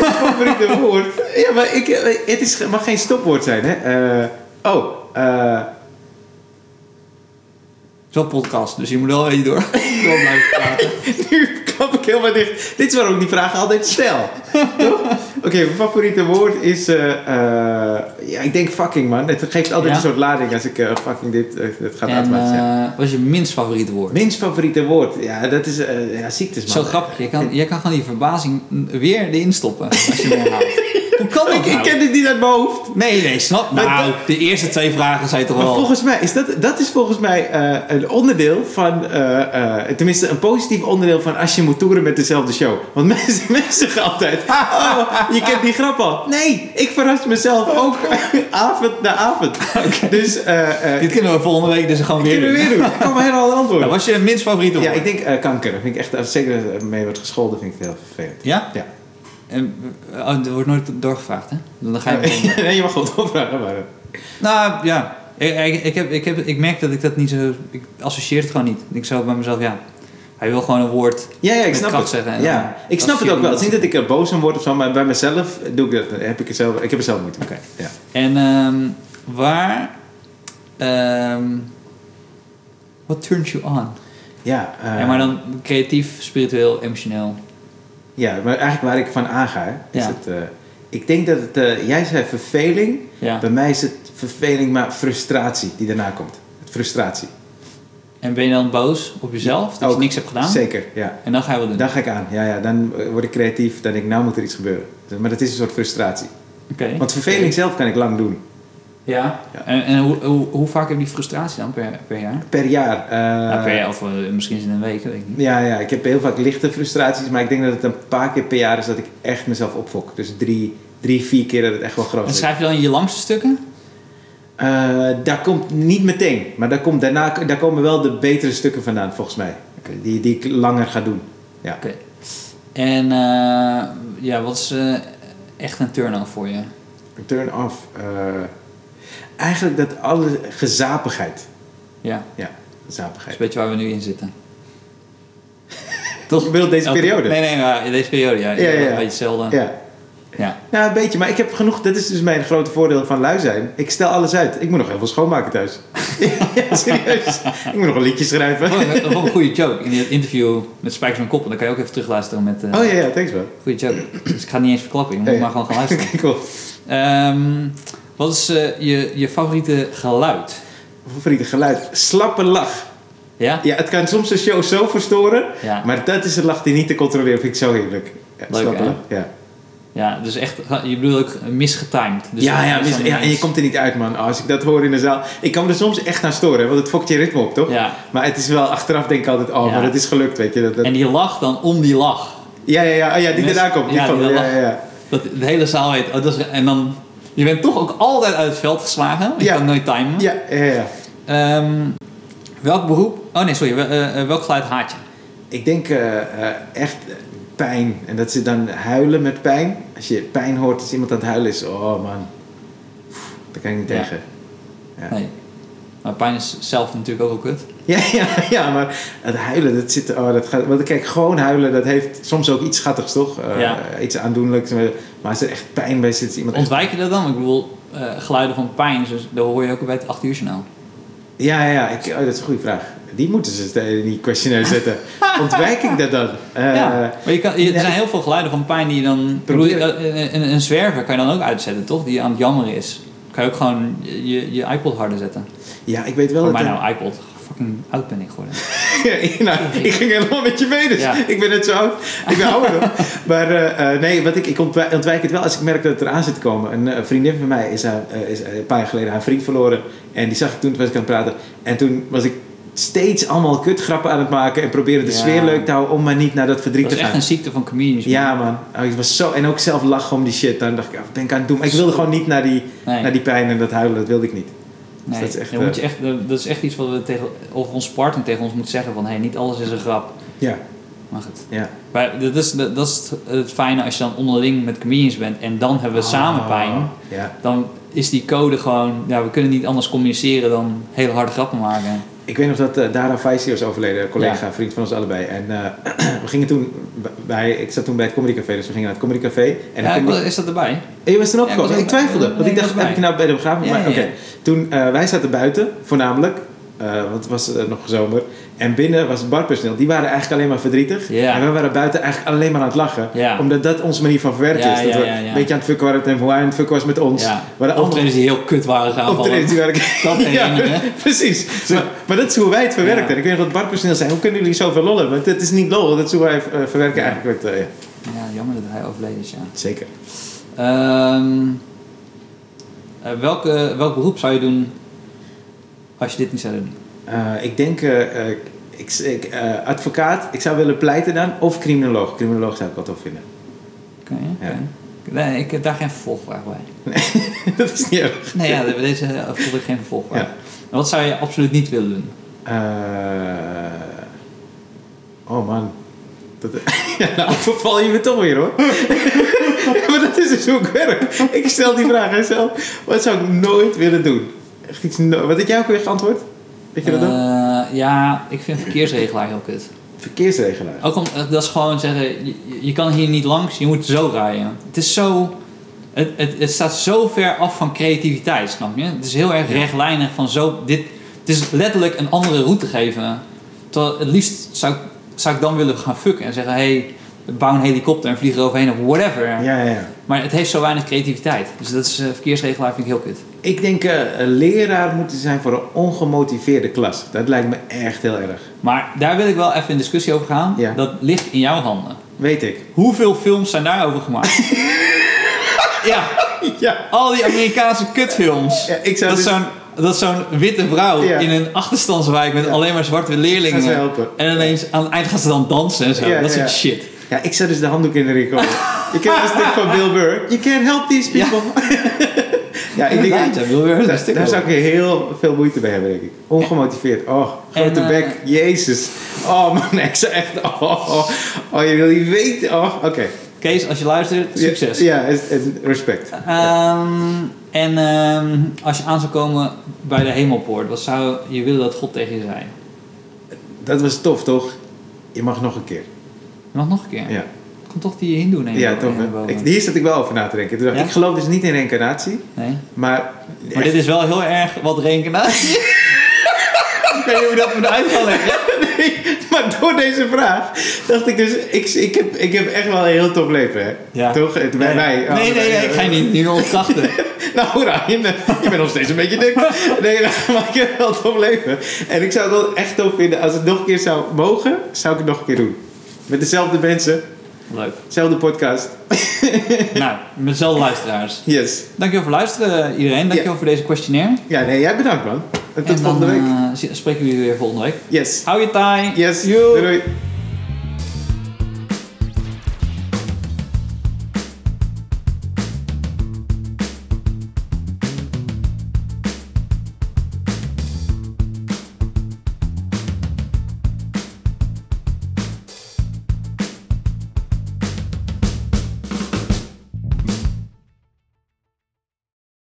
Mijn favoriete woord. Ja, maar ik, eh, het is, mag geen stopwoord zijn, hè? Eh, oh, eh, is wel een podcast, dus je moet wel even door, door blijven praten. nu klap ik helemaal dicht. Dit is waarom ik die vragen altijd stel. Toch? Oké, mijn favoriete woord is. eh, eh, ja, ik denk fucking, man. Het geeft altijd Ja? een soort lading als ik eh, fucking dit. het gaat En automatisch zeggen. wat is je minst favoriete woord? Minst favoriete woord. Ja, dat is. eh, ja, ziektes, man. Zo grappig, je kan, je kan gewoon die verbazing weer erin stoppen als je hem herhaalt. Kan Ik, ik ken dit niet uit mijn hoofd. Nee, nee, snap. Maar Nou, dat- de eerste twee vragen zijn toch Maar wel... volgens mij is dat, dat is volgens mij eh, een onderdeel van, eh, eh, tenminste een positief onderdeel van als je moet toeren met dezelfde show. Want mensen, mensen zeggen altijd, oh, je kent die grap al. Nee, ik verras mezelf ook avond na avond. Dus Dit kunnen we volgende week dus gewoon weer kunnen we doen. weer doen. Ik kan maar heel ander antwoord. Nou, wat is je minst favoriete woord? ja, ik denk kanker. Vind ik echt, zeker er mee wordt gescholden, vind ik het heel vervelend. Ja? Ja. En, oh, er wordt nooit doorgevraagd, hè? Dan ga je meteen... nee, je mag gewoon opvragen, maar... eh, Nou ja, ik, ik, ik, heb, ik, heb, ik merk dat ik dat niet zo. Ik associeer het gewoon niet. Ik zou bij mezelf, ja. Hij wil gewoon een woord. Ja, ja, ik snap kracht het. zeggen en ja. Ik snap het ook wel. Het is niet dat ik er boos om word of zo, maar bij mezelf doe ik dat. Heb ik, het zelf, ik heb er zelf moeite mee. Oké. Ja. En ehm, waar. ehm what turns you on? Ja, eh, ja, maar dan creatief, spiritueel, emotioneel. Ja, maar eigenlijk waar ik van aanga, is Ja. het... eh, ik denk dat het... eh, jij zei verveling. Ja. Bij mij is het verveling, maar frustratie die daarna komt. Frustratie. En ben je dan boos op jezelf dat Ook. je niks hebt gedaan? Zeker, ja. En dan ga je wat doen. Dan ga ik aan. Ja, ja, dan eh, word ik creatief. Dan denk ik, nou moet er iets gebeuren. Maar dat is een soort frustratie. Oké. Want verveling zelf kan ik lang doen. Ja. Ja. En, en hoe, hoe, hoe vaak heb je die frustratie dan per, per jaar? Per jaar. eh, ja, per jaar of eh, misschien is het een week, weet ik niet. Ja, ja, ik heb heel vaak lichte frustraties, maar ik denk dat het een paar keer per jaar is dat ik echt mezelf opfok. Dus drie, drie vier keer dat het echt wel groot En is. schrijf je dan je langste stukken? Eh, daar komt niet meteen, maar daar, komt daarna, daar komen wel de betere stukken vandaan, volgens mij. Die, die ik langer ga doen. Ja. Oké. En eh, ja, wat is eh, echt een turn-off voor je? Turn off. Eigenlijk dat alle gezapigheid. Ja, Ja, dat is gezapigheid. een beetje waar we nu in zitten. Toch? Deze periode? Nee, nee, maar in deze periode, ja. Ja, ja, ja. Een beetje hetzelfde. Ja. Ja. Nou, een beetje, maar ik heb genoeg. Dat is dus mijn grote voordeel van lui zijn. Ik stel alles uit. Ik moet nog heel veel schoonmaken thuis. ja, serieus. Ik moet nog een liedje schrijven. Dat was een- wel goede joke. In het interview met Spijkers van Koppen, dan kan je ook even terugluisteren met... eh Oh ja, ja, thanks man. Goede joke. Dus ik ga het niet eens verklappen, je moet maar gewoon gaan luisteren. Cool. Ehm, wat is eh, je, je favoriete geluid? Favoriete geluid. Slappe lach. Ja? Ja, het kan soms een show zo verstoren. Ja. Maar dat is een lach die niet te controleren. Vind ik zo heerlijk. Ja, Leuk, slappe lach. Ja. Ja, dus echt, je bedoelt ook misgetimed. Dus ja, ja, mis- ja, en je komt er niet uit, man. Oh, als ik dat hoor in de zaal. Ik kan er soms echt aan storen, want het fokt je ritme op, toch? Ja, Maar het is wel achteraf denk ik altijd, oh, Ja. maar het is gelukt, weet je. Dat, dat- en die lach dan om die lach. Ja, ja, ja, oh, ja, die eraan komt. Die ja, van, die ja, ja. Dat de hele zaal weet, oh, dat is, en dan, je bent toch ook altijd uit het veld geslagen. Je Ja. kan nooit timen. Ja, ja, ja. Ehm, welk beroep, oh nee, sorry, wel- eh, eh, welk geluid haat je? Ik denk eh, echt pijn. En dat ze dan huilen met pijn. Als je pijn hoort als iemand aan het huilen is, oh man. Pff, Daar kan ik niet tegen. Ja. Nee. Maar pijn is zelf natuurlijk ook wel kut. Ja, ja, ja, maar het huilen, dat zit, oh, dat gaat, want kijk, gewoon huilen, dat heeft soms ook iets schattigs, toch? Eh, Ja. Iets aandoenlijks. Maar als er echt pijn bij zit, iemand Ontwijk je dat dan? Ik bedoel, eh, geluiden van pijn, dus daar hoor je ook bij het 8 uur journaal. Ja, ja, ja, ik, oh, dat is een goede vraag. Die moeten ze in die questionnaire zetten. Ontwijk ik dat dan? Eh, ja, maar je kan, je- er zijn heel veel geluiden van pijn die je dan... Bedoel, een, een zwerver kan je dan ook uitzetten, toch? Die aan het jammeren is. Kan je ook gewoon je, je iPod harder zetten. Ja, ik weet wel Voor dat... mij nou iPod. Fucking oud ben ik geworden. nou, ik ging helemaal met je mee, dus Ja. ik ben net zo oud. Ik ben ouder. Maar eh, eh, nee, wat ik, ik ontwijk, het wel als ik merk dat het eraan zit te komen. Een eh, vriendin van mij is, haar, is een paar jaar geleden haar vriend verloren. En die zag ik toen, toen was ik aan het praten. En toen was ik steeds allemaal kutgrappen aan het maken. En probeerde de Ja. sfeer leuk te houden om maar niet naar dat verdriet Dat is te echt gaan. een ziekte van comedians. man. Ja man, Oh, ik was zo, en ook zelf lachen om die shit. Dan dacht ik, wat ben ik aan het doen? Maar ik wilde gewoon niet naar die, Nee. naar die pijn en dat huilen, dat wilde ik niet. Nee, dat is echt, moet eh, je echt, dat is echt iets wat we tegen, of ons partner tegen ons moet zeggen van hey, niet alles is een grap. Ja, Maar goed. ja. Maar dat is, dat is het, het fijne als je dan onderling met comedians bent en dan hebben we samen Ah, pijn. Ja. Dan is die code gewoon, ja, we kunnen niet anders communiceren dan hele harde grappen maken. Ik weet nog dat eh, Dara Faisi was overleden, collega, Ja. vriend van ons allebei. En eh, we gingen toen bij, ik zat toen bij het Comedy Café, dus we gingen naar het Comedy Café. En ja, is dat erbij? En je was er ook ik gekomen? twijfelde, want ik Nee, ik dacht, heb ik nou bij de begrafenis? Maar oké. Toen, eh, wij zaten buiten, voornamelijk, want het was nog zomer. En binnen was het barpersoneel, die waren eigenlijk alleen maar verdrietig. En wij waren buiten eigenlijk alleen maar aan het lachen. Omdat dat onze manier van verwerken Ja, is. Dat ja, we ja, een beetje aan het fucken waren en aan het fucken was met ons. Ja. Waren Optredens die heel kut waren gaan optredens die waren... Dat herinneren. precies. Maar, maar dat is hoe wij het verwerken. Ik weet nog dat barpersoneel zei, hoe kunnen jullie zoveel lollen? Want het is niet lol, dat is hoe wij eh, verwerken eigenlijk. Eh, ja. Ja, jammer dat hij overleden is, ja. Zeker. Eh, welke, welk beroep zou je doen als je dit niet zou doen? Eh, ik denk, eh, eh, ik, ik, advocaat, ik zou willen pleiten dan, of criminoloog. Criminoloog zou ik wel tof vinden. Kan je? Ja. Nee, ik heb daar geen vervolgvraag bij. dat is niet erg. Nee, ja, deze voelde ik geen vervolgvraag. Ja. En wat zou je absoluut niet willen doen? Eh, oh man. Dat, ja, nou, verval je me toch weer hoor. maar dat is dus hoe ik werk. Ik stel die vraag aan zelf. Wat zou ik nooit willen doen? Echt iets no- Wat had jij ook weer geantwoord? Weet je dat dan? Eh, ja, ik vind verkeersregelaar heel kut. Verkeersregelaar. Ook om, eh, dat is gewoon zeggen, je, je kan hier niet langs, je moet zo rijden. Het is zo, het, het, het staat zo ver af van creativiteit, snap je? Het is heel erg rechtlijnig van zo, dit, het is letterlijk een andere route geven. Terwijl het liefst zou, ik- zou ik dan willen gaan fucken en zeggen, hey, bouw een helikopter en vlieg eroverheen of whatever. Ja, ja, ja. Maar het heeft zo weinig creativiteit. Dus dat is, eh, verkeersregelaar vind ik heel kut. Ik denk eh, een leraar moeten zijn voor een ongemotiveerde klas. Dat lijkt me echt heel erg. Maar daar wil ik wel even in discussie over gaan. Ja. Dat ligt in jouw handen. Weet ik. Hoeveel films zijn daarover gemaakt? ja, Ja. al die Amerikaanse kutfilms. Ja, ik zou dat is dus- zo'n dat zo'n witte vrouw Ja. in een achterstandswijk met Ja. alleen maar zwarte leerlingen. En ineens aan het eind gaan ze dan dansen en zo. Ja, dat soort shit. Ja, ik zou dus de handdoek in de ring komen. Je kent een stuk van Bill Burr. You can't help these people. Ja, ik denk... Ja, weer een Daar, daar zou ik heel veel moeite bij hebben, denk ik. Ongemotiveerd. Oh, grote En, eh, bek. Jezus. Oh man, ik zou echt... Oh, oh, oh, je wil niet weten. Oh, oké. Kees, als je luistert, succes. Ja, ja, respect. Ehm, en ehm, als je aan zou komen bij de hemelpoort, wat zou je willen dat God tegen je zei? Dat was tof, toch? Je mag nog een keer. Nog nog een keer. Ja, Komt toch die hindoe nemen? ja tof. hè? Ik, hier zat ik wel over na te denken. Toen dacht ik, Ja? ik geloof dus niet in reïncarnatie. Nee. Maar... Maar dit is wel heel erg wat reïncarnatie. Ik weet niet hoe dat moet uit gaan leggen. Nee, maar door deze vraag dacht ik dus, ik, ik, heb, ik heb echt wel een heel tof leven, hè? Ja. Toch? Bij Nee. mij. Oh, Nee, nee, nee, ik ga je niet, niet ontkrachten. Nou, Ryan, eh, je bent nog steeds een beetje dik. Nee, maar ik heb wel een tof leven. En ik zou het wel echt tof vinden, als het nog een keer zou mogen, zou ik het nog een keer doen. Met dezelfde mensen, Leuk. dezelfde podcast. Nou, met dezelfde luisteraars. Yes. Dankjewel voor luisteren iedereen. Dankjewel voor deze questionnaire. Ja, nee, jij bedankt man. En tot En dan volgende week. zie- spreken we jullie weer volgende week. Yes. Hou je taai. Yes. Doei doei.